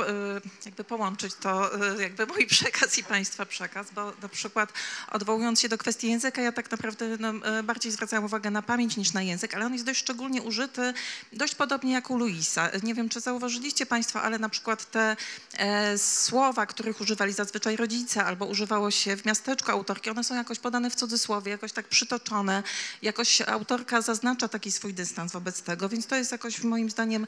jakby połączyć to, e, jakby mój przekaz i Państwa przekaz, bo na przykład odwołując się do kwestii języka, ja tak naprawdę no, e, bardziej zwracałam uwagę na pamięć niż na język, ale on jest dość szczególnie użyty, dość podobnie jak u Luisa. Nie wiem, czy zauważyliście Państwo, ale na przykład te e, słowa, których używali zazwyczaj rodzice albo używało się w miasteczku autorki, one są jakoś podane w cudzysłowie, jakoś tak przytoczone, jakoś autorka zaznacza taki swój dystans wobec tego, więc to jest jakoś moim zdaniem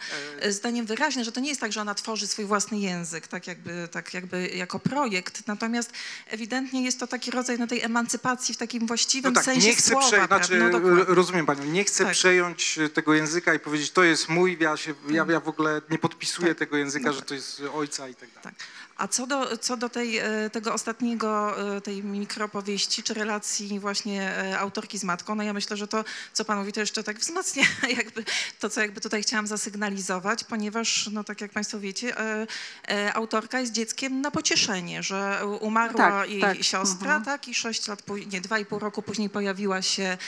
zdaniem wyraźne, że to nie jest tak, że ona tworzy swój własny język, tak jakby, tak jakby jako projekt, natomiast ewidentnie jest to taki rodzaj no, tej emancypacji w takim właściwym No tak, sensie nie chcę słowa. przejąć, znaczy, no, rozumiem panią, nie chcę Tak. przejąć e, tego języka i powiedzieć, to jest mój, ja, się, ja, ja w ogóle nie podpisuję Tak. tego języka, No że tak. to jest ojca i tak dalej. A co do, co do tej, e, tego ostatniego, e, tej mikropowieści, czy relacji właśnie e, autorki z matką, no ja myślę, że to, co pan mówi, to jeszcze tak wzmacnia jakby to, co jakby tutaj chciałam zasygnalizować, ponieważ, no tak jak państwo wiecie, autorka jest dzieckiem na pocieszenie, że umarła Tak, jej tak. siostra, Mhm. tak, i sześć lat, później, nie, dwa i pół roku później pojawiła się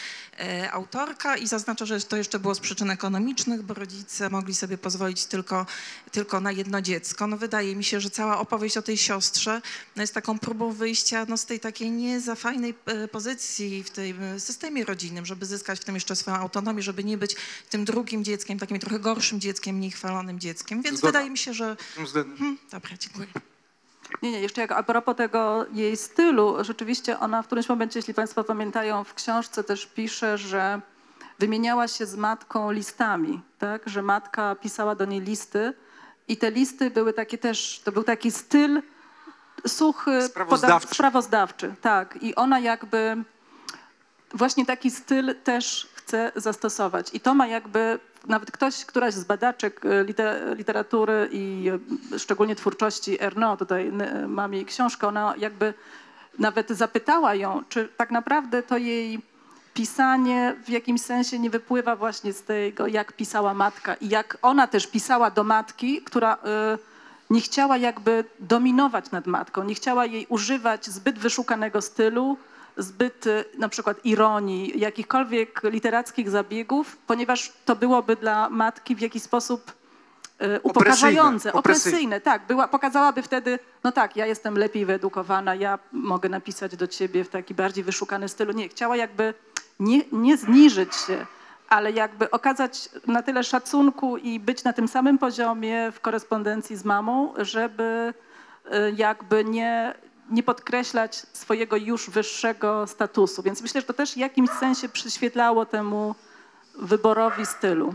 autorka i zaznacza, że to jeszcze było z przyczyn ekonomicznych, bo rodzice mogli sobie pozwolić tylko, tylko na jedno dziecko. No wydaje mi się, że cała opowieść o tej siostrze no jest taką próbą wyjścia no, z tej takiej nie za fajnej e, pozycji w tym e, systemie rodzinnym, żeby zyskać w tym jeszcze swoją autonomię, żeby nie być tym drugim dzieckiem, takim trochę gorszym dzieckiem, mniej chwalonym dzieckiem. Więc Zgoda. wydaje mi się, że... Hmm, dobra, dziękuję. Nie, nie, jeszcze jak a propos tego jej stylu, rzeczywiście ona w którymś momencie, jeśli Państwo pamiętają, w książce też pisze, że wymieniała się z matką listami, tak? że matka pisała do niej listy i te listy były takie też, to był taki styl suchy, Sprawozdawczy. poda- sprawozdawczy, tak. I ona jakby właśnie taki styl też chce zastosować. I to ma jakby, nawet ktoś, któraś z badaczek e, lite- literatury i e, szczególnie twórczości Erno, tutaj n- mam jej książkę, ona jakby nawet zapytała ją, czy tak naprawdę to jej pisanie w jakimś sensie nie wypływa właśnie z tego, jak pisała matka i jak ona też pisała do matki, która y, nie chciała jakby dominować nad matką, nie chciała jej używać zbyt wyszukanego stylu, zbyt y, na przykład ironii, jakichkolwiek literackich zabiegów, ponieważ to byłoby dla matki w jakiś sposób upokarzające, opresyjne. opresyjne. Tak, była, pokazałaby wtedy, no tak, ja jestem lepiej wyedukowana, ja mogę napisać do ciebie w taki bardziej wyszukany stylu. Nie, chciała jakby nie, nie zniżyć się, ale jakby okazać na tyle szacunku i być na tym samym poziomie w korespondencji z mamą, żeby y, jakby nie, nie podkreślać swojego już wyższego statusu. Więc myślę, że to też w jakimś sensie przyświetlało temu wyborowi stylu.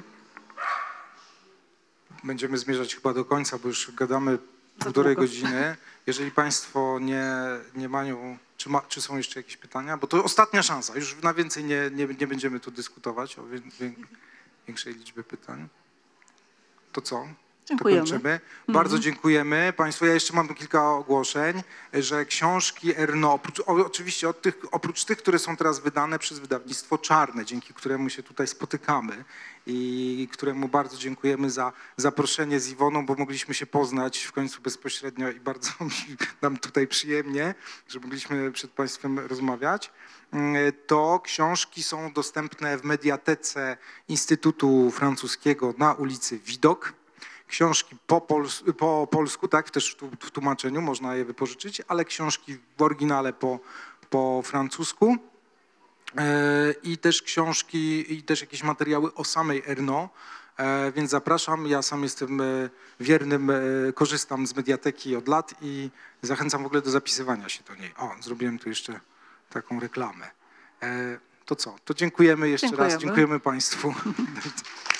Będziemy zmierzać chyba do końca, bo już gadamy półtorej godziny. Jeżeli Państwo nie, nie mają, czy, ma, czy są jeszcze jakieś pytania? Bo to ostatnia szansa, już na więcej nie, nie, nie będziemy tu dyskutować o większej liczbie pytań. To co? Dziękujemy. To kończymy. Bardzo dziękujemy Państwu. Ja jeszcze mam kilka ogłoszeń, że książki Erno, oprócz, oczywiście od tych, oprócz tych, które są teraz wydane przez wydawnictwo Czarne, dzięki któremu się tutaj spotykamy i któremu bardzo dziękujemy za zaproszenie z Iwoną, bo mogliśmy się poznać w końcu bezpośrednio i bardzo nam tutaj przyjemnie, że mogliśmy przed Państwem rozmawiać. Mm, To książki są dostępne w mediatece Instytutu Francuskiego na ulicy Widok. Książki po, pols po polsku, tak, też w, tłumaczeniu można je wypożyczyć, ale książki w oryginale po, po francusku. E, i też książki, i też jakieś materiały o samej Erno, e, więc zapraszam. Ja sam jestem e, wiernym, korzystam z mediateki od lat i zachęcam w ogóle do zapisywania się do niej. O, zrobiłem tu jeszcze taką reklamę. To co? To dziękujemy jeszcze raz, Dziękujemy. dziękujemy Państwu.